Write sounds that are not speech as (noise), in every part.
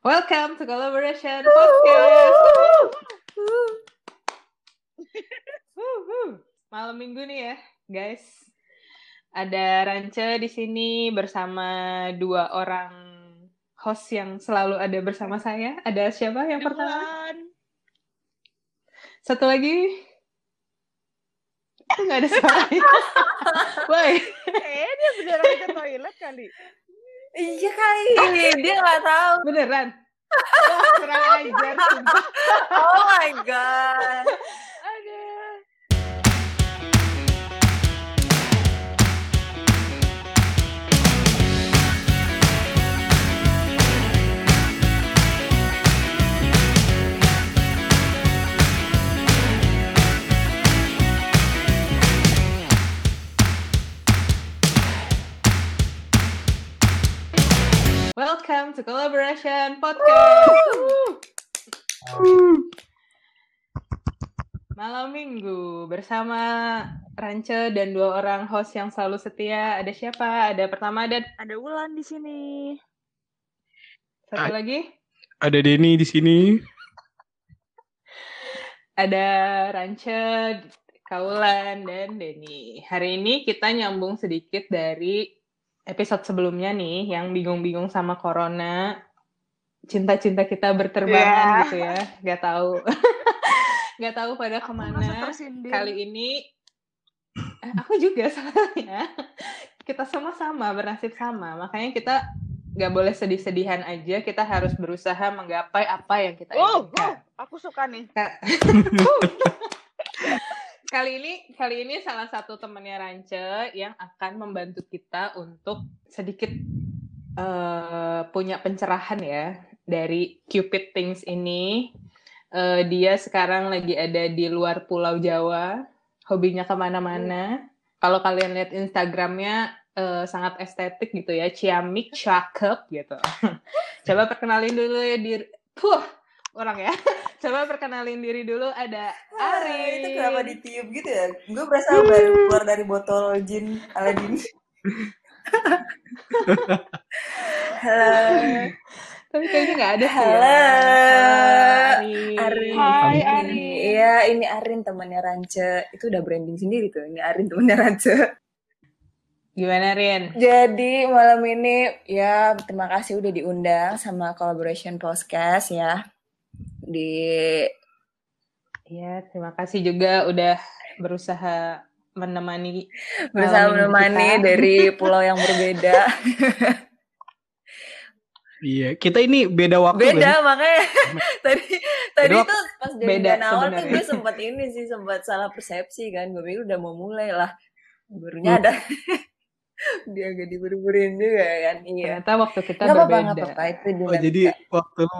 Welcome to Collaboration Podcast. Malam minggu nih ya, guys. Ada Rance di sini bersama dua orang host yang selalu ada bersama saya. Ada siapa yang pertama? Satu lagi. Nggak ada suaranya. (laughs) Woi. Eh, dia beneran ke toilet kali. Iya kali, dia nggak tahu. Beneran? (laughs) Wah, kurang ajar. Oh my god. Welcome to Collaboration Podcast. Malam minggu bersama Rance dan dua orang host yang selalu setia. Ada siapa? Ada pertama ada Ada Wulan di sini. satu Ah. lagi. Ada Denny di sini. Ada Rance, Kaulan, dan Denny. Hari ini kita nyambung sedikit dari episode sebelumnya nih, yang bingung-bingung sama Corona. Cinta-cinta kita berterbangan Yeah. gitu ya. Gak tahu. (laughs) Gak tahu pada ke mana. Kali ini, eh, aku juga (laughs) soalnya. Kita semua sama, bernasib sama. Makanya kita gak boleh sedih-sedihan aja. Kita harus berusaha menggapai apa yang kita inginkan. oh, aku suka nih. (laughs) kali ini kali ini salah satu temannya Rance yang akan membantu kita untuk sedikit eh, punya pencerahan ya dari Cupid Things ini. Eh, dia sekarang lagi ada di luar Pulau Jawa, hobinya ke mana-mana. Kalau kalian lihat Instagramnya eh, sangat estetik gitu ya, ciamik, cakep gitu. (laughs) Coba perkenalin dulu ya diri. Puh, orang ya. (laughs) Coba perkenalin diri dulu ada Ah, Ari. itu kenapa ditiup gitu ya? Gue berasa baru keluar dari botol jin Aladin. Halo. Tapi kayaknya nggak ada sih. Halo. ya. Ari. Arin. Hai, Arin. Iya, ini Arin temannya Rance. Itu udah branding sendiri tuh. Ini Arin temannya Rance. Gimana Rin? Jadi malam ini ya terima kasih udah diundang sama Collaboration Podcast ya. Di Ya, terima kasih juga udah berusaha menemani minggu menemani kita. dari (laughs) pulau yang berbeda. Iya, kita ini beda waktu beda kan? makanya (laughs) tadi tadi Beda- tuh pas beda janjian awal tuh gue sempat ini sih sempat salah persepsi kan gue pikir udah mau mulai lah Hmm. baru nyadar (laughs) dia agak diburu-buruin juga kan iya ternyata waktu kita apa-apa berbeda. nggak apa-apa itu Oh, jadi waktu lu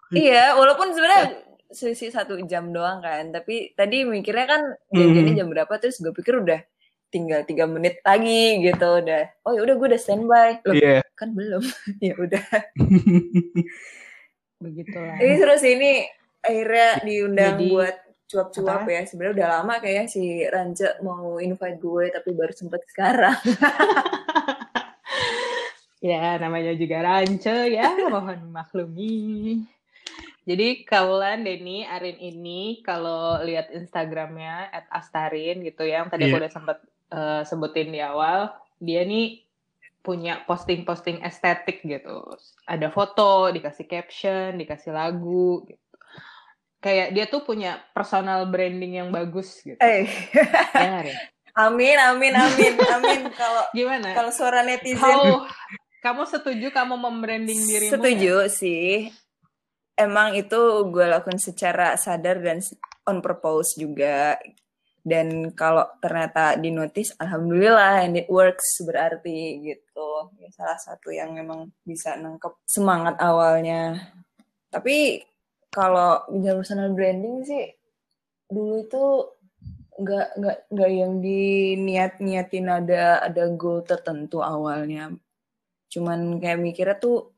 (laughs) iya walaupun sebenarnya selisih satu jam doang kan tapi tadi mikirnya kan janjiannya Mhm. jam berapa terus gue pikir udah tinggal tiga menit lagi gitu udah oh ya udah gue udah standby Loh, Iya. kan belum (laughs) ya udah (laughs) Begitulah. Ini terus ini akhirnya diundang Jadi, buat cuap-cuap ya. Sebenarnya udah lama kayak si Rance mau invite gue tapi baru sempet sekarang. Ya, namanya juga Rance ya, mohon maklumi. Jadi Kaulan, Denny, Arin ini kalau lihat Instagramnya at Astarin gitu ya, yang tadi aku Iya. udah sempet eh, sebutin di awal, dia nih punya posting-posting estetik gitu. Ada foto, dikasih caption, dikasih lagu gitu. Kayak dia tuh punya personal branding yang bagus gitu. Eh, Ya (laughs) amin, amin, amin, amin. Kalau Gimana? kalau suara netizen How, kamu setuju kamu membranding dirimu? setuju sih. Emang itu gue lakukan secara sadar dan on purpose juga. Dan kalau ternyata di notice, alhamdulillah and it works berarti gitu. Ya, salah satu yang memang bisa nangkep semangat awalnya. Tapi kalau personal branding sih dulu itu nggak nggak nggak yang diniat niatin ada ada goal tertentu awalnya. Cuman kayak mikirnya tuh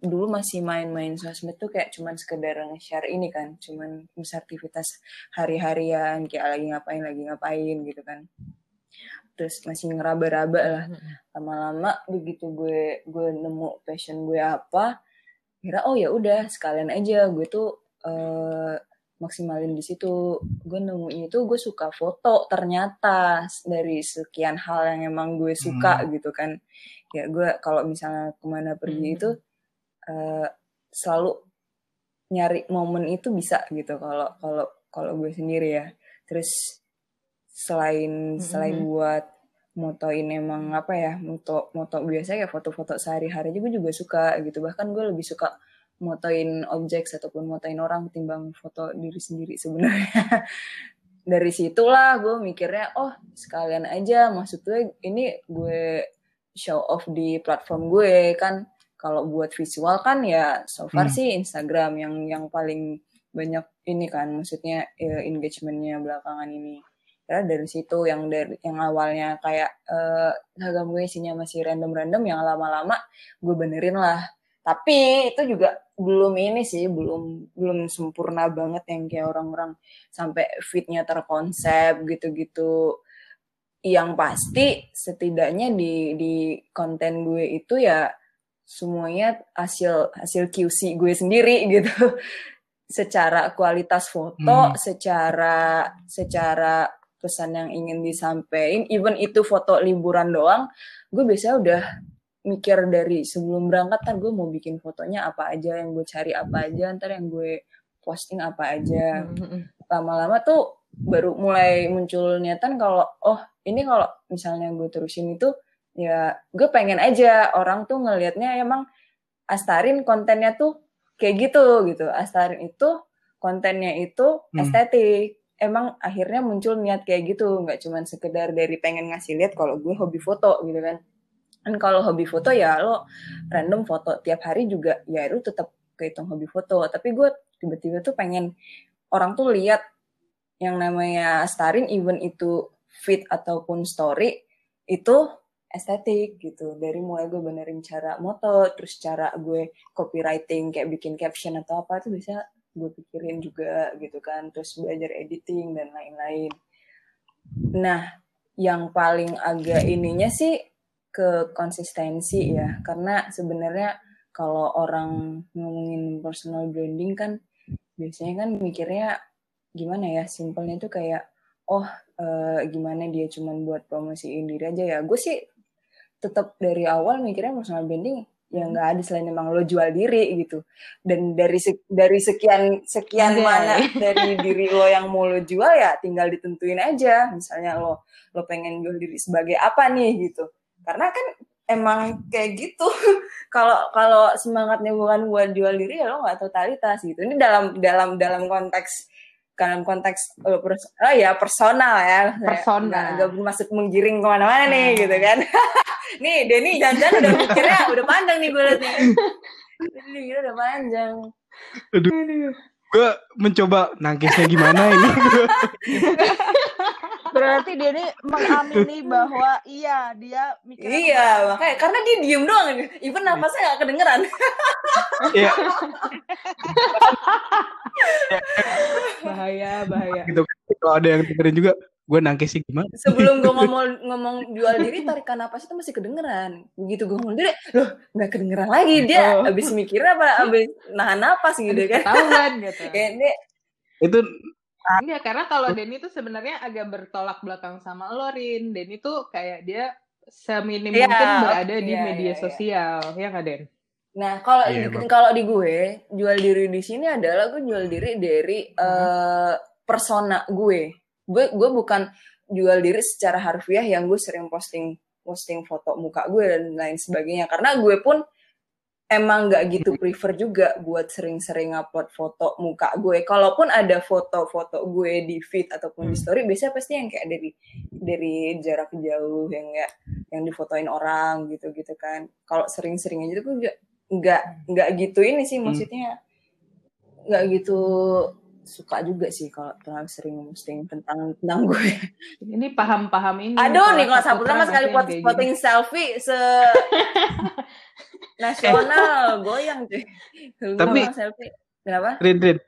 dulu masih main-main sosmed tuh kayak cuman sekedar nge-share ini kan, cuman misalnya aktivitas hari-harian kayak lagi ngapain lagi ngapain gitu kan. Terus masih ngeraba-raba lah. Lama-lama begitu gue gue nemu passion gue apa, kira oh ya udah sekalian aja gue tuh eh, maksimalin di situ gue nemuin itu gue suka foto ternyata dari sekian hal yang emang gue suka gitu kan ya gue kalau misalnya ke mana pergi Hmm. itu eh, selalu nyari momen itu bisa gitu kalau kalau kalau gue sendiri ya. Terus selain selain Mhm. buat motoin emang apa ya moto moto biasa ya foto-foto sehari-hari juga juga suka gitu. Bahkan gue lebih suka motoin objek ataupun motoin orang ketimbang foto diri sendiri sebenarnya. (laughs) Dari situlah gue mikirnya oh sekalian aja maksud gue ini gue show off di platform gue kan kalau buat visual kan ya so far Hmm. sih Instagram yang yang paling banyak ini kan maksudnya eh, engagementnya belakangan ini. Karena dari situ yang dari yang awalnya kayak eh Instagram gue isinya masih random-random yang lama-lama gue benerin lah. Tapi itu juga belum ini sih belum belum sempurna banget yang kayak orang-orang sampai fitnya terkonsep gitu-gitu. Yang pasti setidaknya di di konten gue itu ya semuanya hasil hasil QC gue sendiri (laughs) gitu secara kualitas foto Hmm. secara secara pesan yang ingin disampaikan even itu foto liburan doang gue biasanya udah mikir dari sebelum berangkat ntar gue mau bikin fotonya apa aja yang gue cari apa aja ntar yang gue posting apa aja Mhm. lama-lama tuh baru mulai muncul niatan kalau oh ini kalau misalnya gue terusin itu ya gue pengen aja orang tuh ngelihatnya emang Astarin kontennya tuh kayak gitu gitu. Astarin itu kontennya itu Hmm. estetik. Emang akhirnya muncul niat kayak gitu. Nggak cuman sekedar dari pengen ngasih lihat kalau gue hobi foto gitu kan. Kan kalau hobi foto ya lo random foto. Tiap hari juga ya lu tetap kehitung hobi foto. Tapi gue tiba-tiba tuh pengen orang tuh lihat yang namanya Astarin even itu feed ataupun story itu estetik gitu. Dari mulai gue benerin cara moto terus cara gue copywriting kayak bikin caption atau apa itu bisa gue pikirin juga gitu kan. Terus belajar editing dan lain-lain. Nah yang paling agak ininya sih ke konsistensi ya. Karena sebenarnya kalau orang ngomongin personal branding kan biasanya kan mikirnya gimana ya simpelnya tuh kayak oh eh, gimana dia cuman buat promosiin diri aja ya. Gue sih tetap dari awal mikirnya personal branding ya nggak ada selain emang lo jual diri gitu. Dan dari dari sekian sekian Anjay. mana dari diri lo yang mau lo jual ya tinggal ditentuin aja. Misalnya lo lo pengen jual diri sebagai apa nih gitu. Karena kan emang kayak gitu. (laughs) Kalau kalau semangatnya bukan buat jual diri ya lo nggak totalitas gitu. Ini dalam dalam dalam konteks dalam konteks lo pers- oh ya personal ya. Personal. nggak bermaksud menggiring ke mana-mana nih Hmm. gitu kan. (laughs) Nih Denny jangan udah mikirnya udah panjang nih gue nih Denny udah panjang. Aduh, gue mencoba nangkisnya gimana ini. (laughs) Berarti dia ini mengamini bahwa iya dia mikirnya iya makanya karena dia diem doang. Even nafasnya nggak kedengeran. (laughs) Ya, bahaya bahaya (laughs) gitu. Kalau ada yang dengerin juga, gue nangkisnya gimana? sebelum gue (laughs) ngomong ngomong jual diri tarikan napas itu masih kedengeran begitu gue ngomong diri loh nggak kedengeran lagi dia Oh. abis mikir apa abis nahan napas gitu kan ketahuan (laughs) gitu kayak dia Itu Enggak, karena kalau Denny tuh sebenarnya agak bertolak belakang sama lo, Rin. Denny tuh kayak dia seminim Iya, mungkin berada di iya, media iya, iya. sosial, ya nggak Den? Nah, kalau Iya, di, kalau di gue, jual diri di sini adalah gue jual diri dari eh, persona gue. Gue gue bukan jual diri secara harfiah yang gue sering posting posting foto muka gue dan lain sebagainya. Karena gue pun emang nggak gitu prefer juga buat sering-sering upload foto muka gue. Kalaupun ada foto-foto gue di feed ataupun di Hmm. story, biasanya pasti yang kayak dari dari jarak jauh yang nggak yang difotoin orang gitu-gitu kan. Kalau sering-sering aja tuh gue nggak nggak nggak gitu ini sih Hmm. maksudnya nggak gitu suka juga sih kalau terlalu sering posting tentang tentang gue. Ini paham-paham ini. Aduh, Nicola nih kalau Saputra Saputra mas sekali pot- kayak gini. posting selfie se (laughs) nasional goyang cuy. Gua Tapi- selfie kenapa? Rin, Rin.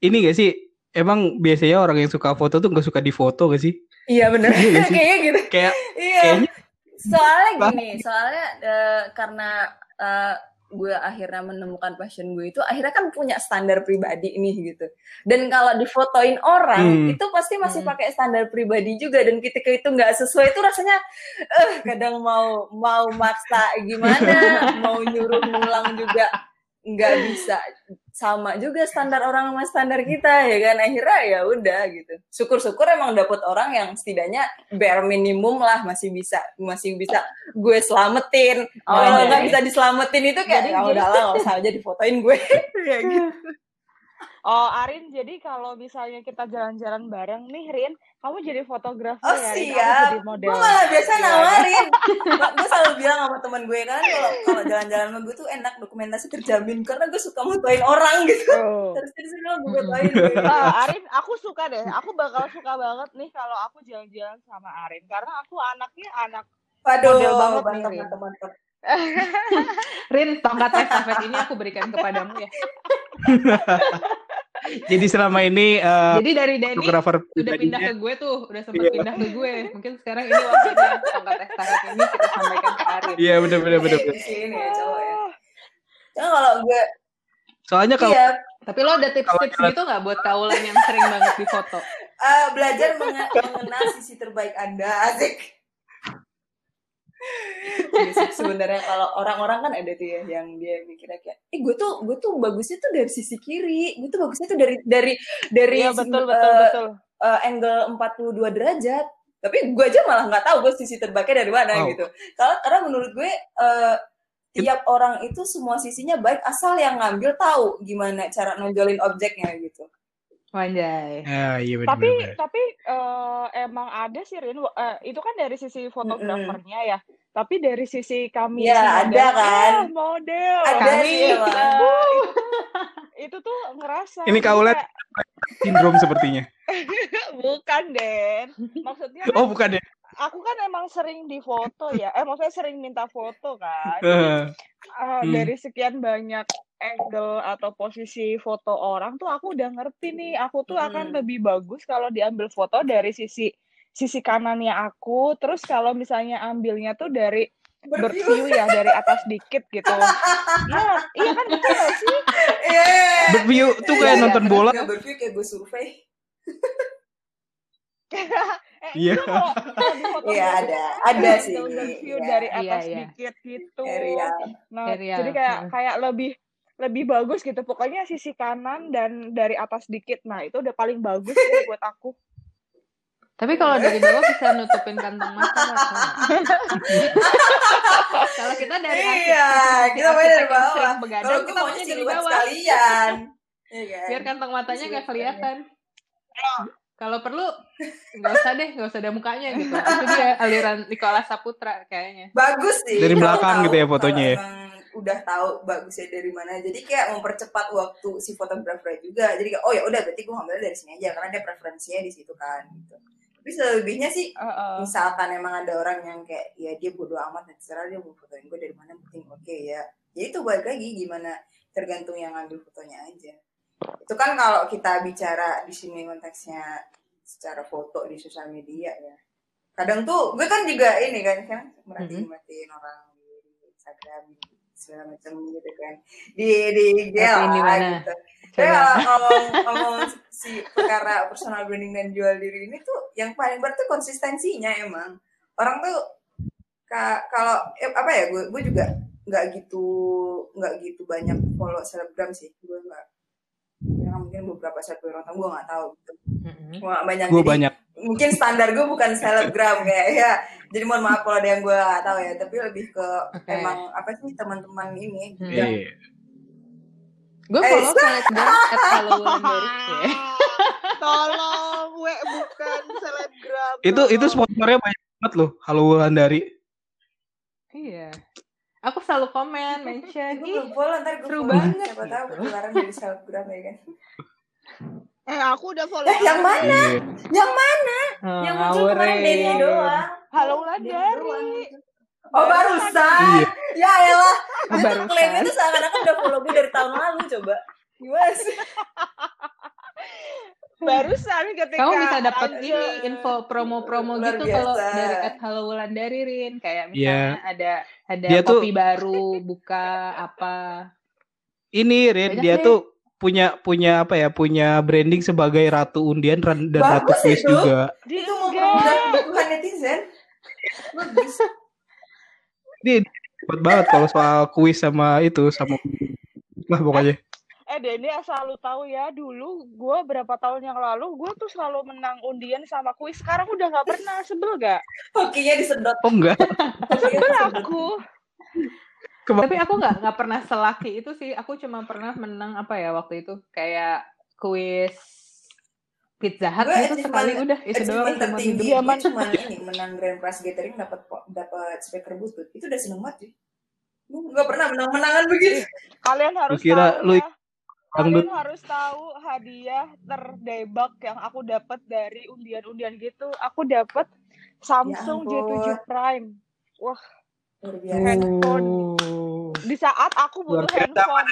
Ini gak sih? Emang biasanya orang yang suka foto tuh gak suka difoto gak sih? Iya bener Iya (laughs) kayaknya gitu. Kayak Iya. Kayaknya- Soalnya gini, soalnya eh, karena eh, gue akhirnya menemukan passion gue itu akhirnya kan punya standar pribadi nih gitu. Dan kalau difotoin orang Hmm. itu pasti masih Hmm. pakai standar pribadi juga dan ketika itu nggak sesuai itu rasanya eh kadang mau mau maksa gimana, (laughs) mau nyuruh ngulang juga nggak bisa sama juga standar orang sama standar kita ya kan akhirnya ya udah gitu syukur-syukur emang dapet orang yang setidaknya bare minimum lah masih bisa masih bisa gue selamatin Oh, kalau iya. nggak bisa diselamatin itu kayak ya gitu. udahlah nggak usah aja difotoin gue Kayak (laughs) gitu. (laughs) Oh, Arin, jadi kalau misalnya kita jalan-jalan bareng nih, Rin, kamu jadi fotografer oh ya, Rin? Siap jadi model. gue malah biasa Gimana? nawarin (laughs) gue selalu bilang sama teman gue kan kalau kalau jalan-jalan sama gue tuh enak dokumentasi terjamin karena gue suka mutuin orang (laughs) gitu Tuh. terus terus gue mutuin Nah, Arin, aku suka deh. Aku bakal suka banget nih kalau aku jalan-jalan sama Arin. Karena aku anaknya anak Waduh, Model banget nih, mantap, Rin. mantap, mantap. (laughs) Rin, tongkat estafet ini aku berikan kepadamu ya. Jadi selama ini eh, Jadi dari fotografer udah pindah ke gue tuh, udah sempat Iya. pindah ke gue. Mungkin sekarang ini waktunya tongkat estafet ini kita sampaikan ke Arin. Iya bener bener bener. bener. Di sini ya cowok ya. Cuma kalau gue, Soalnya kalau iya, Tapi lo ada tips-tips gitu nggak buat kaulan yang sering banget difoto? eh, belajar menge- mengenal sisi terbaik Anda, asik. Iya Sebenarnya kalau orang-orang kan ada tuh ya yang dia mikirnya kayak, eh gue tuh gue tuh bagusnya tuh dari sisi kiri, gue tuh bagusnya tuh dari dari dari Iya, sem- betul, betul, eh, betul. eh, angle 42 derajat. Tapi gue aja malah nggak tahu gue sisi terbaiknya dari mana Wow. gitu. Karena karena menurut gue eh, tiap orang itu semua sisinya baik asal yang ngambil tahu gimana cara nonjolin objeknya gitu. Wanjay. Ya, iya bener, tapi bener, tapi eh, emang ada sih Rin Eh, itu kan dari sisi fotografernya ya tapi dari sisi kami Ya, si ada model, kan. eh, model Ada Kami, sih. Eh, itu, itu tuh ngerasa Ini kayak, Sindrom sepertinya. (laughs) bukan Den maksudnya kan Oh bukan ya? aku kan emang sering difoto ya eh maksudnya sering minta foto kan Eh, Eh, Hmm. dari sekian banyak angle atau posisi foto orang tuh aku udah ngerti nih aku tuh akan Hmm. lebih bagus kalau diambil foto dari sisi sisi kanannya aku terus kalau misalnya ambilnya tuh dari berview ya dari atas dikit gitu iya (laughs) iya kan betul gak sih Iya. Berview tuh kayak Iya, nonton iya. bola. Berview kayak gue survei. (laughs) eh, Iya. Iya, ada. Ada sih, berview iya. dari Iya, atas iya. dikit gitu Area. Nah, Area, jadi kayak hmm. kayak lebih lebih bagus gitu. Pokoknya sisi kanan dan dari atas dikit. Nah, itu udah paling bagus sih (laughs) buat aku. Tapi kalau dari bawah bisa nutupin kantong mata (laughs) kalau kita dari Iya, si kita main dari bawah. begadang, Kalau gue kita maunya maunya dari bawah. sekalian. Iya kan? Biar kantong matanya nggak kelihatan. Kalau perlu nggak usah deh, nggak usah ada mukanya gitu. Itu dia aliran Nicholas Saputra kayaknya. bagus sih Dari belakang gitu ya fotonya ya? Udah tahu bagusnya dari mana. Jadi kayak mempercepat waktu si fotografer juga. Jadi kayak oh ya udah berarti gue ngambil dari sini aja karena dia preferensinya di situ kan gitu. Tapi selebihnya sih Heeh. misalkan emang ada orang yang kayak ya dia bodo amat terserah dia mau fotoin gue dari mana penting oke ya. Ya itu balik lagi gimana tergantung yang ngambil fotonya aja. Itu kan kalau kita bicara di sini konteksnya secara foto di sosial media ya. Kadang tuh gue kan juga ini kan kan merhatiin merhatiin orang di, Instagram segala macam gitu kan. Di di IG lah gitu. Tapi kalau ngomong, ngomong si perkara personal branding dan jual diri ini tuh yang paling berat tuh konsistensinya emang. Orang tuh ka- kalau eh, apa ya gue gue juga nggak gitu nggak gitu banyak follow selebgram sih. Gue nggak ya mungkin beberapa selebgram gue nggak tahu gitu gue nggak banyak Gue banyak. mungkin standar gue bukan selebgram kayak ya jadi mohon maaf kalau ada yang gue nggak tahu ya tapi lebih ke Oke. emang apa sih teman-teman ini Hmm. yang Iya. Gue Eh, follow selebgram at. Ya. Tolong, we bukan selebgram. Itu itu sponsornya banyak banget loh. Halo Wulandari. Iya. Aku selalu komen, mention. gue Ih, follow ntar gue seru follow. banget siapa tahu gitu. ketularan dari selebgram ya kan Eh, aku udah follow. eh yang mana Iya. yang mana Oh, yang muncul kemarin ngawurin. Denny doang Halo Denny doang Wulandari. gitu. oh barusan Iya. ya elah Oh, itu klaimnya tuh seakan-akan udah follow gue dari tahun lalu coba gimana sih (laughs) (laughs) barusan ketika Kamu bisa dapat ini info promo-promo gitu kalau dari at Halo Wulandari Rin kayak Iya. misalnya ada ada Dia tuh- kopi baru buka apa. Ini Rin Banyak dia deh. tuh punya punya apa ya? Punya branding sebagai ratu undian dan ratu Bagus quiz itu. juga. Di Itu mau kebutuhan netizen. Bagus. Dia cepat banget kalau soal kuis sama itu sama lah pokoknya. Eh Denny asal lu tahu ya dulu gue berapa tahun yang lalu gue tuh selalu menang undian sama kuis sekarang udah nggak pernah sebel gak? Hokinya disedot. Oh enggak. (laughs) Sebel aku. Tapi aku nggak nggak pernah selaki itu sih. Aku cuma pernah menang apa ya waktu itu kayak kuis Pizza Hut gitu achievement- sekali udah itu doang tertinggi hidup. Zaman- cuma ini menang Grand Prize Gathering dapat dapat speaker butut itu udah seneng banget sih gue nggak pernah menang menangan begitu Kalian harus kira tahu lu ya. Dangdut. Kalian harus tahu hadiah terdebak yang aku dapat dari undian-undian gitu. Aku dapat Samsung Ya ampun. J7 Prime. Wah, handphone. Di saat aku butuh handphone.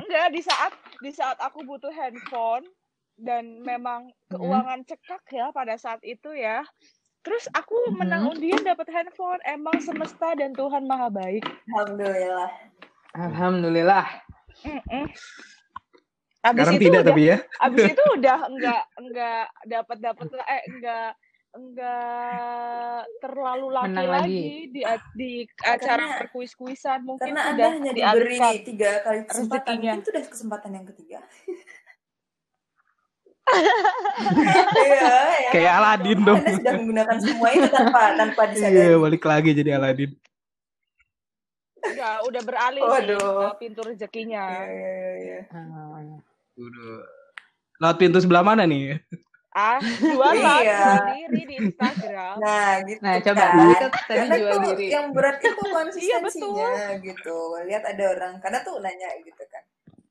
Enggak, di saat di saat aku butuh handphone dan memang keuangan cekak ya pada saat itu ya. Terus aku menang undian dapat handphone. Emang semesta dan Tuhan maha baik. alhamdulillah Alhamdulillah. Mm-mm. Abis Sekarang itu tidak udah, tapi ya. abis itu (laughs) udah enggak enggak dapat dapat eh enggak enggak terlalu laki Menang lagi, lagi. di di acara Karena- perkuis-kuisan mungkin karena anda udah hanya diberi tiga kali kesempatan rezekinya. itu udah kesempatan yang ketiga (laughs) Iya, ya. Kayak Aladin dong. Anda sudah menggunakan semua itu tanpa tanpa Iya, disadari. balik lagi jadi Aladin. Enggak, udah beralih Waduh. pintu rezekinya. Iya, iya, iya. Ah. Udah. Lewat pintu sebelah mana nih? Ah, jualan Iya. sendiri di Instagram. Nah, gitu Nah, coba kan. kita tadi Karena jual tuh diri. yang berat itu Iya, konsistensinya gitu. Lihat ada orang karena tuh nanya gitu kan.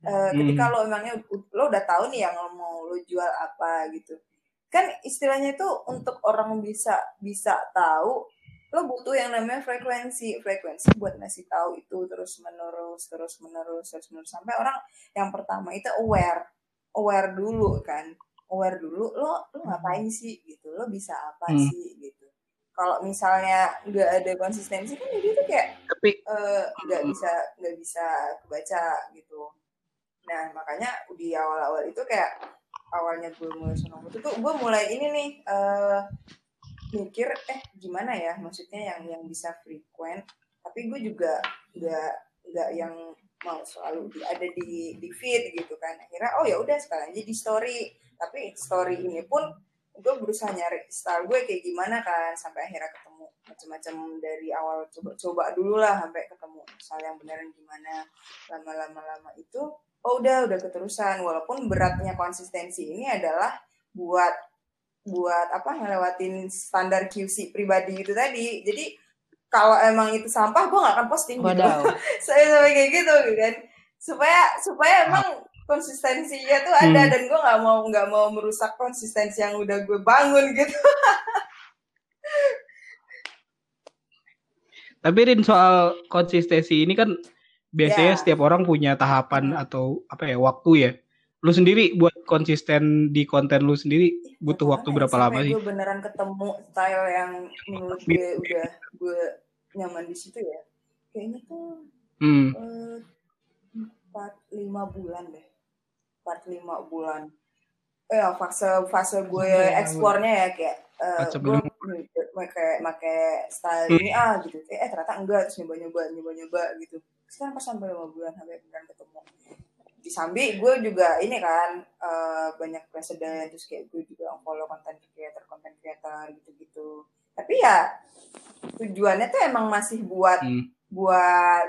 Eh, Hmm. ketika lo emangnya lo udah tahu nih yang lo mau lo jual apa gitu. Kan istilahnya itu untuk orang bisa bisa tahu lo butuh yang namanya frekuensi. Frekuensi buat ngasih tahu itu terus menerus terus menerus terus menerus sampai orang yang pertama itu aware. Aware dulu kan. Aware dulu lo lo ngapain sih gitu. Lo bisa apa Hmm. sih gitu. Kalau misalnya nggak ada konsistensi kan jadi itu kayak eh, nggak bisa nggak bisa kebaca gitu. Nah makanya di awal-awal itu kayak awalnya gue mulai seneng itu tuh gue mulai ini nih eh mikir eh gimana ya? Maksudnya yang yang bisa frequent. Tapi gue juga nggak nggak yang mau selalu di, ada di di feed gitu kan. Akhirnya oh ya udah sekarang aja di story. Tapi story ini pun gue berusaha nyari style gue kayak gimana kan sampai akhirnya ketemu macam-macam dari awal coba-coba dulu lah sampai ketemu style yang beneran gimana. Lama-lama lama itu oh udah udah keterusan. Walaupun beratnya konsistensi ini adalah buat buat apa ngelewatin standar QC pribadi itu tadi jadi kalau emang itu sampah gue gak akan posting gitu Wadaw. (laughs) saya sampai kayak gitu gitu kan supaya supaya emang konsistensinya tuh ada Hmm. dan gue nggak mau nggak mau merusak konsistensi yang udah gue bangun gitu (laughs) tapi Rin soal konsistensi ini kan biasanya Ya. setiap orang punya tahapan atau apa ya waktu ya. Lu sendiri buat konsisten di konten lu sendiri butuh Nggak waktu ya, berapa lama sampai sih? gue beneran ketemu style yang menurut gue udah gue nyaman di situ ya kayaknya tuh Hmm. eh, empat lima bulan deh. Empat lima bulan. Eh fase fase gue Sampai lima eksplornya ya kayak Sampai gue pakai pakai style Hmm. ini ah gitu. Eh ternyata enggak terus nyoba nyoba nyoba nyoba gitu. Sekarang pas sampai lima bulan sampai beneran ketemu di Sambi gue juga ini kan eh, banyak presiden terus kayak gue juga follow konten creator konten creator gitu-gitu tapi ya tujuannya tuh emang masih buat Hmm. buat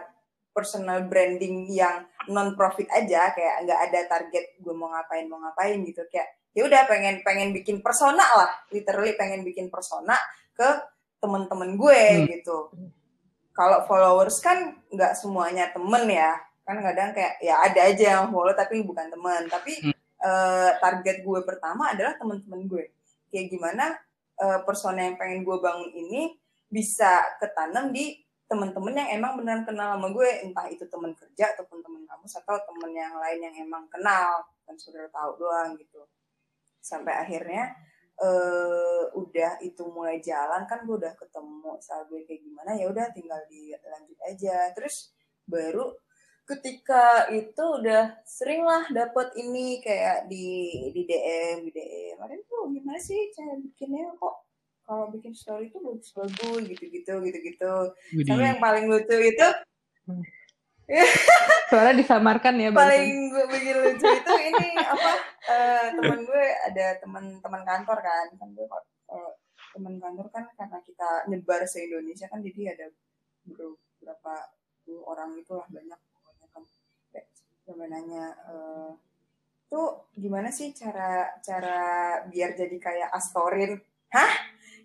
personal branding yang non profit aja kayak nggak ada target gue mau ngapain mau ngapain gitu kayak ya udah pengen pengen bikin persona lah literally pengen bikin persona ke temen-temen gue Hmm. gitu kalau followers kan nggak semuanya temen ya kan kadang kayak ya ada aja yang follow tapi bukan temen tapi Hmm. eh, target gue pertama adalah temen-temen gue. Kayak gimana eh, persona yang pengen gue bangun ini bisa ketanam di temen-temen yang emang beneran kenal sama gue. Entah itu temen kerja ataupun temen kampus atau temen yang lain yang emang kenal. Kan saudara tahu doang gitu. Sampai akhirnya eh udah itu mulai jalan kan gue udah ketemu saat gue kayak gimana ya udah tinggal dilanjut aja. Terus baru ketika itu udah sering lah dapet ini kayak di di DM di DM ada tuh gimana sih cara bikinnya? Kok kalau bikin story itu bagus-bagus gitu-gitu gitu-gitu. Widih. sampai yang paling lucu itu (laughs) Soalnya disamarkan ya. paling gue bikin lucu itu ini apa eh, teman gue ada teman-teman kantor kan. Kan gue eh, teman kantor kan karena kita nyebar se Indonesia kan jadi ada beberapa puluh orang itulah banyak sampai nanya eh, tuh gimana sih cara cara biar jadi kayak Astorin? Hah?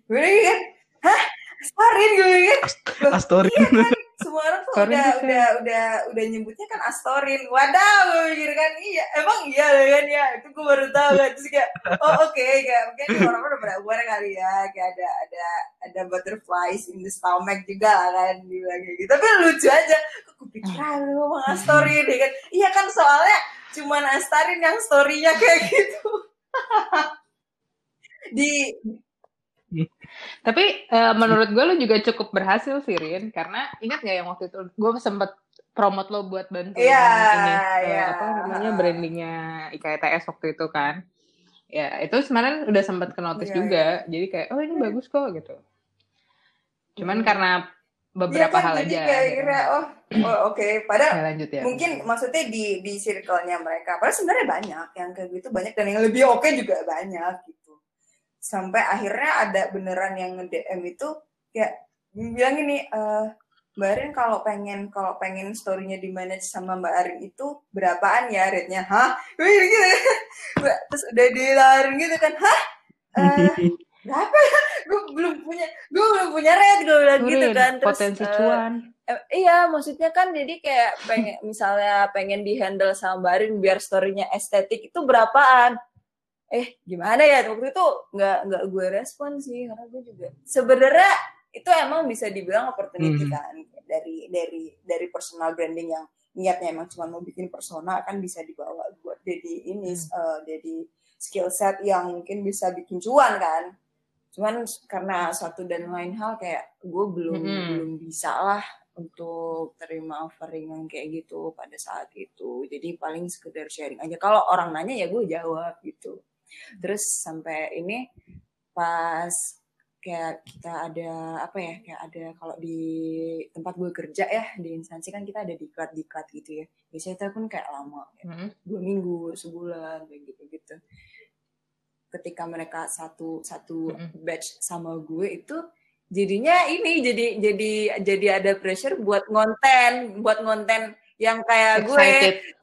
Gue kan hah Astorin gue kan Loh, Astorin. iya kan semua orang tuh Astorin udah tuh udah udah udah nyebutnya kan Astorin. Wadaw gue mikir kan. Iya emang iya kan ya. Itu gue baru tahu kan. Terus kayak oh oke kayak mungkin (laughs) orang udah pada aware kali ya kayak ada ada ada butterflies in the stomach juga kan dibilang kayak gitu. Tapi lucu aja gue pikir ah lu ngomong Astorin ya kan. Iya kan soalnya cuman Astarin yang storynya kayak gitu. (laughs) Di (laughs) Tapi eh, menurut gue lu juga cukup berhasil sih Rin karena ingat gak yang waktu itu gue sempet promote lo buat bantu Iya, ini eh, iya. apa namanya brandingnya IKTS waktu itu kan. Ya itu sebenarnya udah sempet ke notice Iya, juga. Jadi kayak oh ini bagus kok gitu. Cuman karena beberapa Iya kan, hal jadi aja. kayak akhirnya. kira oh oh oke padahal Ya, lanjut ya. mungkin maksudnya di di circle-nya mereka padahal sebenarnya banyak yang kayak gitu banyak dan yang lebih oke juga banyak gitu sampai akhirnya ada beneran yang nge-DM itu kayak bilang gini eh Mbak Arin kalau pengen kalau pengen story-nya di manage sama Mbak Arin itu berapaan ya rate-nya? Hah? Gitu. (laughs) Terus udah dilarin gitu kan. Hah? Eh, (laughs) berapa ya? Gue belum punya gue belum punya rate gue bilang gitu kan. Terus, potensi eh, cuan. Eh, iya, maksudnya kan jadi kayak pengen misalnya pengen dihandle sama Mbak Arin biar story-nya estetik itu berapaan? Eh, gimana ya? Waktu itu nggak nggak gue respon sih karena gue juga sebenarnya itu emang bisa dibilang opportunity Mhm. kan dari dari dari personal branding yang niatnya emang cuma mau bikin persona kan bisa dibawa buat jadi ini eh, jadi skill set yang mungkin bisa bikin cuan kan cuman karena satu dan lain hal kayak gue belum Mhm. belum bisa lah untuk terima offering yang kayak gitu pada saat itu jadi paling sekedar sharing aja kalau orang nanya ya gue jawab gitu terus sampai ini pas kayak kita ada apa ya kayak ada kalau di tempat gue kerja ya di instansi kan kita ada diklat diklat gitu ya biasanya itu pun kayak lama kayak Mm-mm. dua minggu sebulan kayak gitu gitu ketika mereka satu satu Mm-mm. batch sama gue itu jadinya ini jadi jadi jadi ada pressure buat ngonten buat ngonten yang kayak gue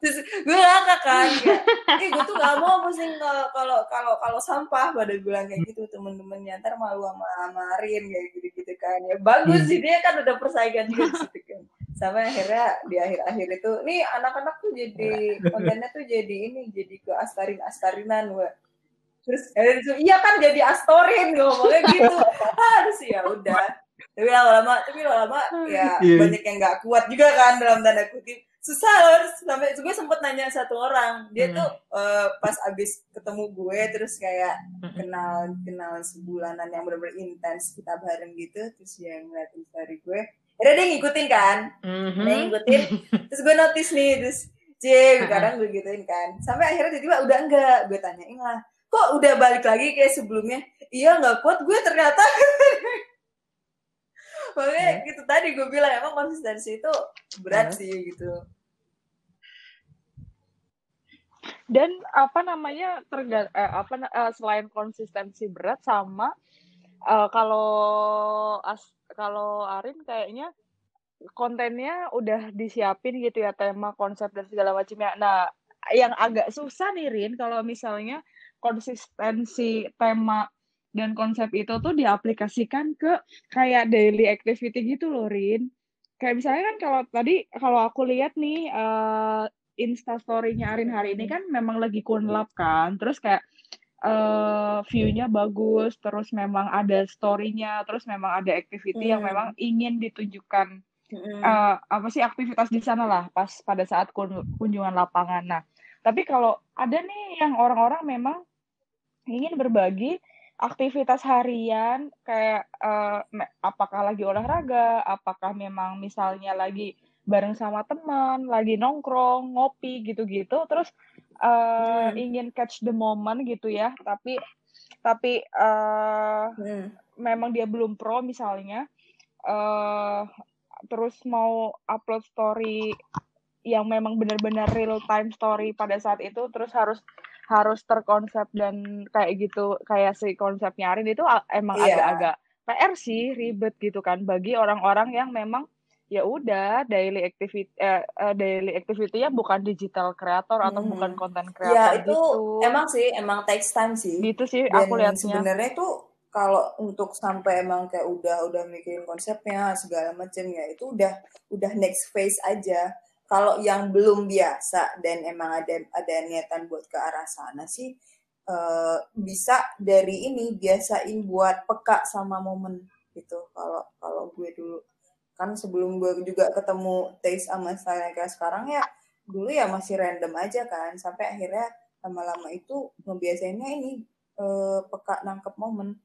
terus gue ngakak kan kayak, eh gue tuh gak mau pusing kalau kalau kalau kalau sampah. Pada bilang kayak gitu temen-temennya ntar malu sama amarin kayak gitu gitu kan ya. Bagus Hmm. sih dia kan udah persaingan juga situ kan. Sampai akhirnya di akhir-akhir itu nih anak-anak tuh jadi (laughs) kontennya tuh jadi ini jadi ke astarin astarinan gue terus eh, terus, iya kan jadi astorin ngomongnya gitu. (laughs) Harus ya udah tapi lama-lama tapi lama-lama ya (laughs) Iya. banyak yang nggak kuat juga kan dalam tanda kutip. Susah loh sampai gue sempet nanya satu orang. Dia Hmm. tuh eh, pas abis ketemu gue terus kayak Mm-mm. kenal kenal sebulanan yang benar-benar intens kita bareng gitu terus dia ngeliatin story gue. Akhirnya dia ngikutin kan? Mhm. dia ngikutin. Terus gue notice nih terus cie (laughs) kadang gue gituin kan. Sampai akhirnya tiba-tiba udah enggak gue tanyain lah kok udah balik lagi kayak sebelumnya? Iya nggak kuat gue ternyata (laughs) makanya gitu tadi gue bilang emang konsistensi itu berat sih gitu. Dan apa namanya terga eh, apa eh, selain konsistensi berat sama eh, kalau as kalau Arin kayaknya kontennya udah disiapin gitu ya tema konsep dan segala macamnya. Nah, yang agak susah nih Rin kalau misalnya konsistensi tema dan konsep itu tuh diaplikasikan ke kayak daily activity gitu loh Rin. Kayak misalnya kan kalau tadi kalau aku lihat nih eh Insta story-nya Arin hari ini kan memang lagi kunlap kan. Terus kayak eh view-nya bagus, terus memang ada story-nya, terus memang ada activity yang Hmm. memang ingin ditunjukkan eh, apa sih aktivitas di sana lah pas pada saat kun- kunjungan lapangan. Nah, tapi kalau ada nih yang orang-orang memang ingin berbagi aktivitas harian kayak uh, apakah lagi olahraga, apakah memang misalnya lagi bareng sama teman, lagi nongkrong, ngopi gitu-gitu, terus uh, hmm. ingin catch the moment gitu ya, tapi tapi uh, hmm. memang dia belum pro misalnya, uh, terus mau upload story yang memang benar-benar real time story pada saat itu, terus harus harus terkonsep dan kayak gitu kayak si konsepnya Arin itu emang agak agak-agak PR sih ribet gitu kan bagi orang-orang yang memang ya udah daily activity eh, uh, daily activity ya bukan digital creator atau hmm. bukan konten creator ya itu gitu. emang sih emang takes time sih gitu sih Dan aku lihatnya sebenarnya tuh kalau untuk sampai emang kayak udah udah mikirin konsepnya segala macam ya itu udah udah next phase aja kalau yang belum biasa dan emang ada ada niatan buat ke arah sana sih uh, bisa dari ini biasain buat peka sama momen gitu. Kalau kalau gue dulu. Kan sebelum gue juga ketemu taste sama saya kayak sekarang ya dulu ya masih random aja kan. Sampai akhirnya lama-lama itu ngebiasainnya ini uh, peka nangkep momen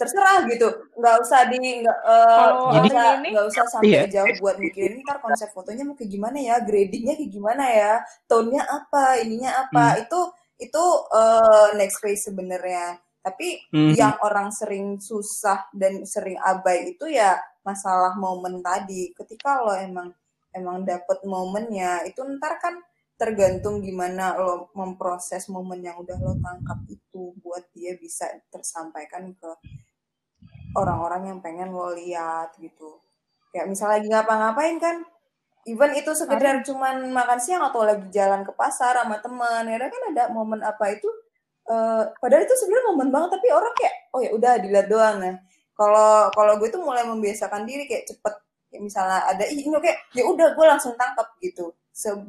terserah gitu. Nggak usah di nggak uh, jadi nggak usah sampai iya. jauh buat mikirin ntar konsep fotonya mau kayak gimana ya? Gradingnya kayak gimana ya? Tone-nya apa? Ininya apa? Hmm. itu itu uh, next phase sebenarnya. Tapi hmm. yang orang sering susah dan sering abai itu ya masalah momen tadi. Ketika lo emang emang dapet momennya itu ntar kan tergantung gimana lo memproses momen yang udah lo tangkap itu buat dia bisa tersampaikan ke orang-orang yang pengen lo lihat gitu. Kayak misalnya lagi ngapa-ngapain kan even itu sekedar cuman makan siang atau lagi jalan ke pasar sama teman ya kan ada momen apa itu uh, padahal itu sebenarnya momen banget tapi orang kayak oh ya udah dilihat doang nah kalau kalau gue tuh mulai membiasakan diri kayak cepet ya misalnya ada ih ini kayak ya udah gue langsung tangkap gitu.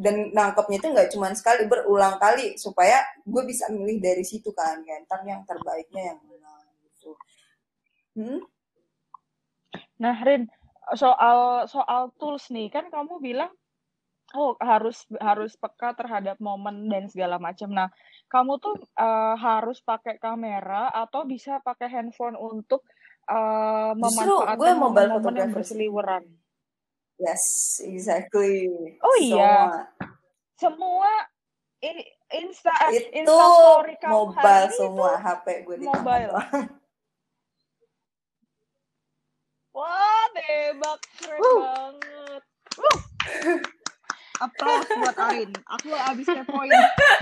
Dan nangkepnya itu nggak cuma sekali berulang kali supaya gue bisa milih dari situ kan kan yang terbaiknya yang Hmm? Nah, Rin, soal soal tools nih, kan kamu bilang oh harus harus peka terhadap momen dan segala macam. Nah, kamu tuh uh, harus pakai kamera atau bisa pakai handphone untuk uh, memanfaatkan momen-momen yang berseliweran. Yes, exactly. Oh iya. Semua ini Insta itu Insta story kamu mobile semua itu HP gue di mobile. (laughs) Wah, tebak keren uh. banget. Uh. Aplaus buat Arin. Aku abis kepoin.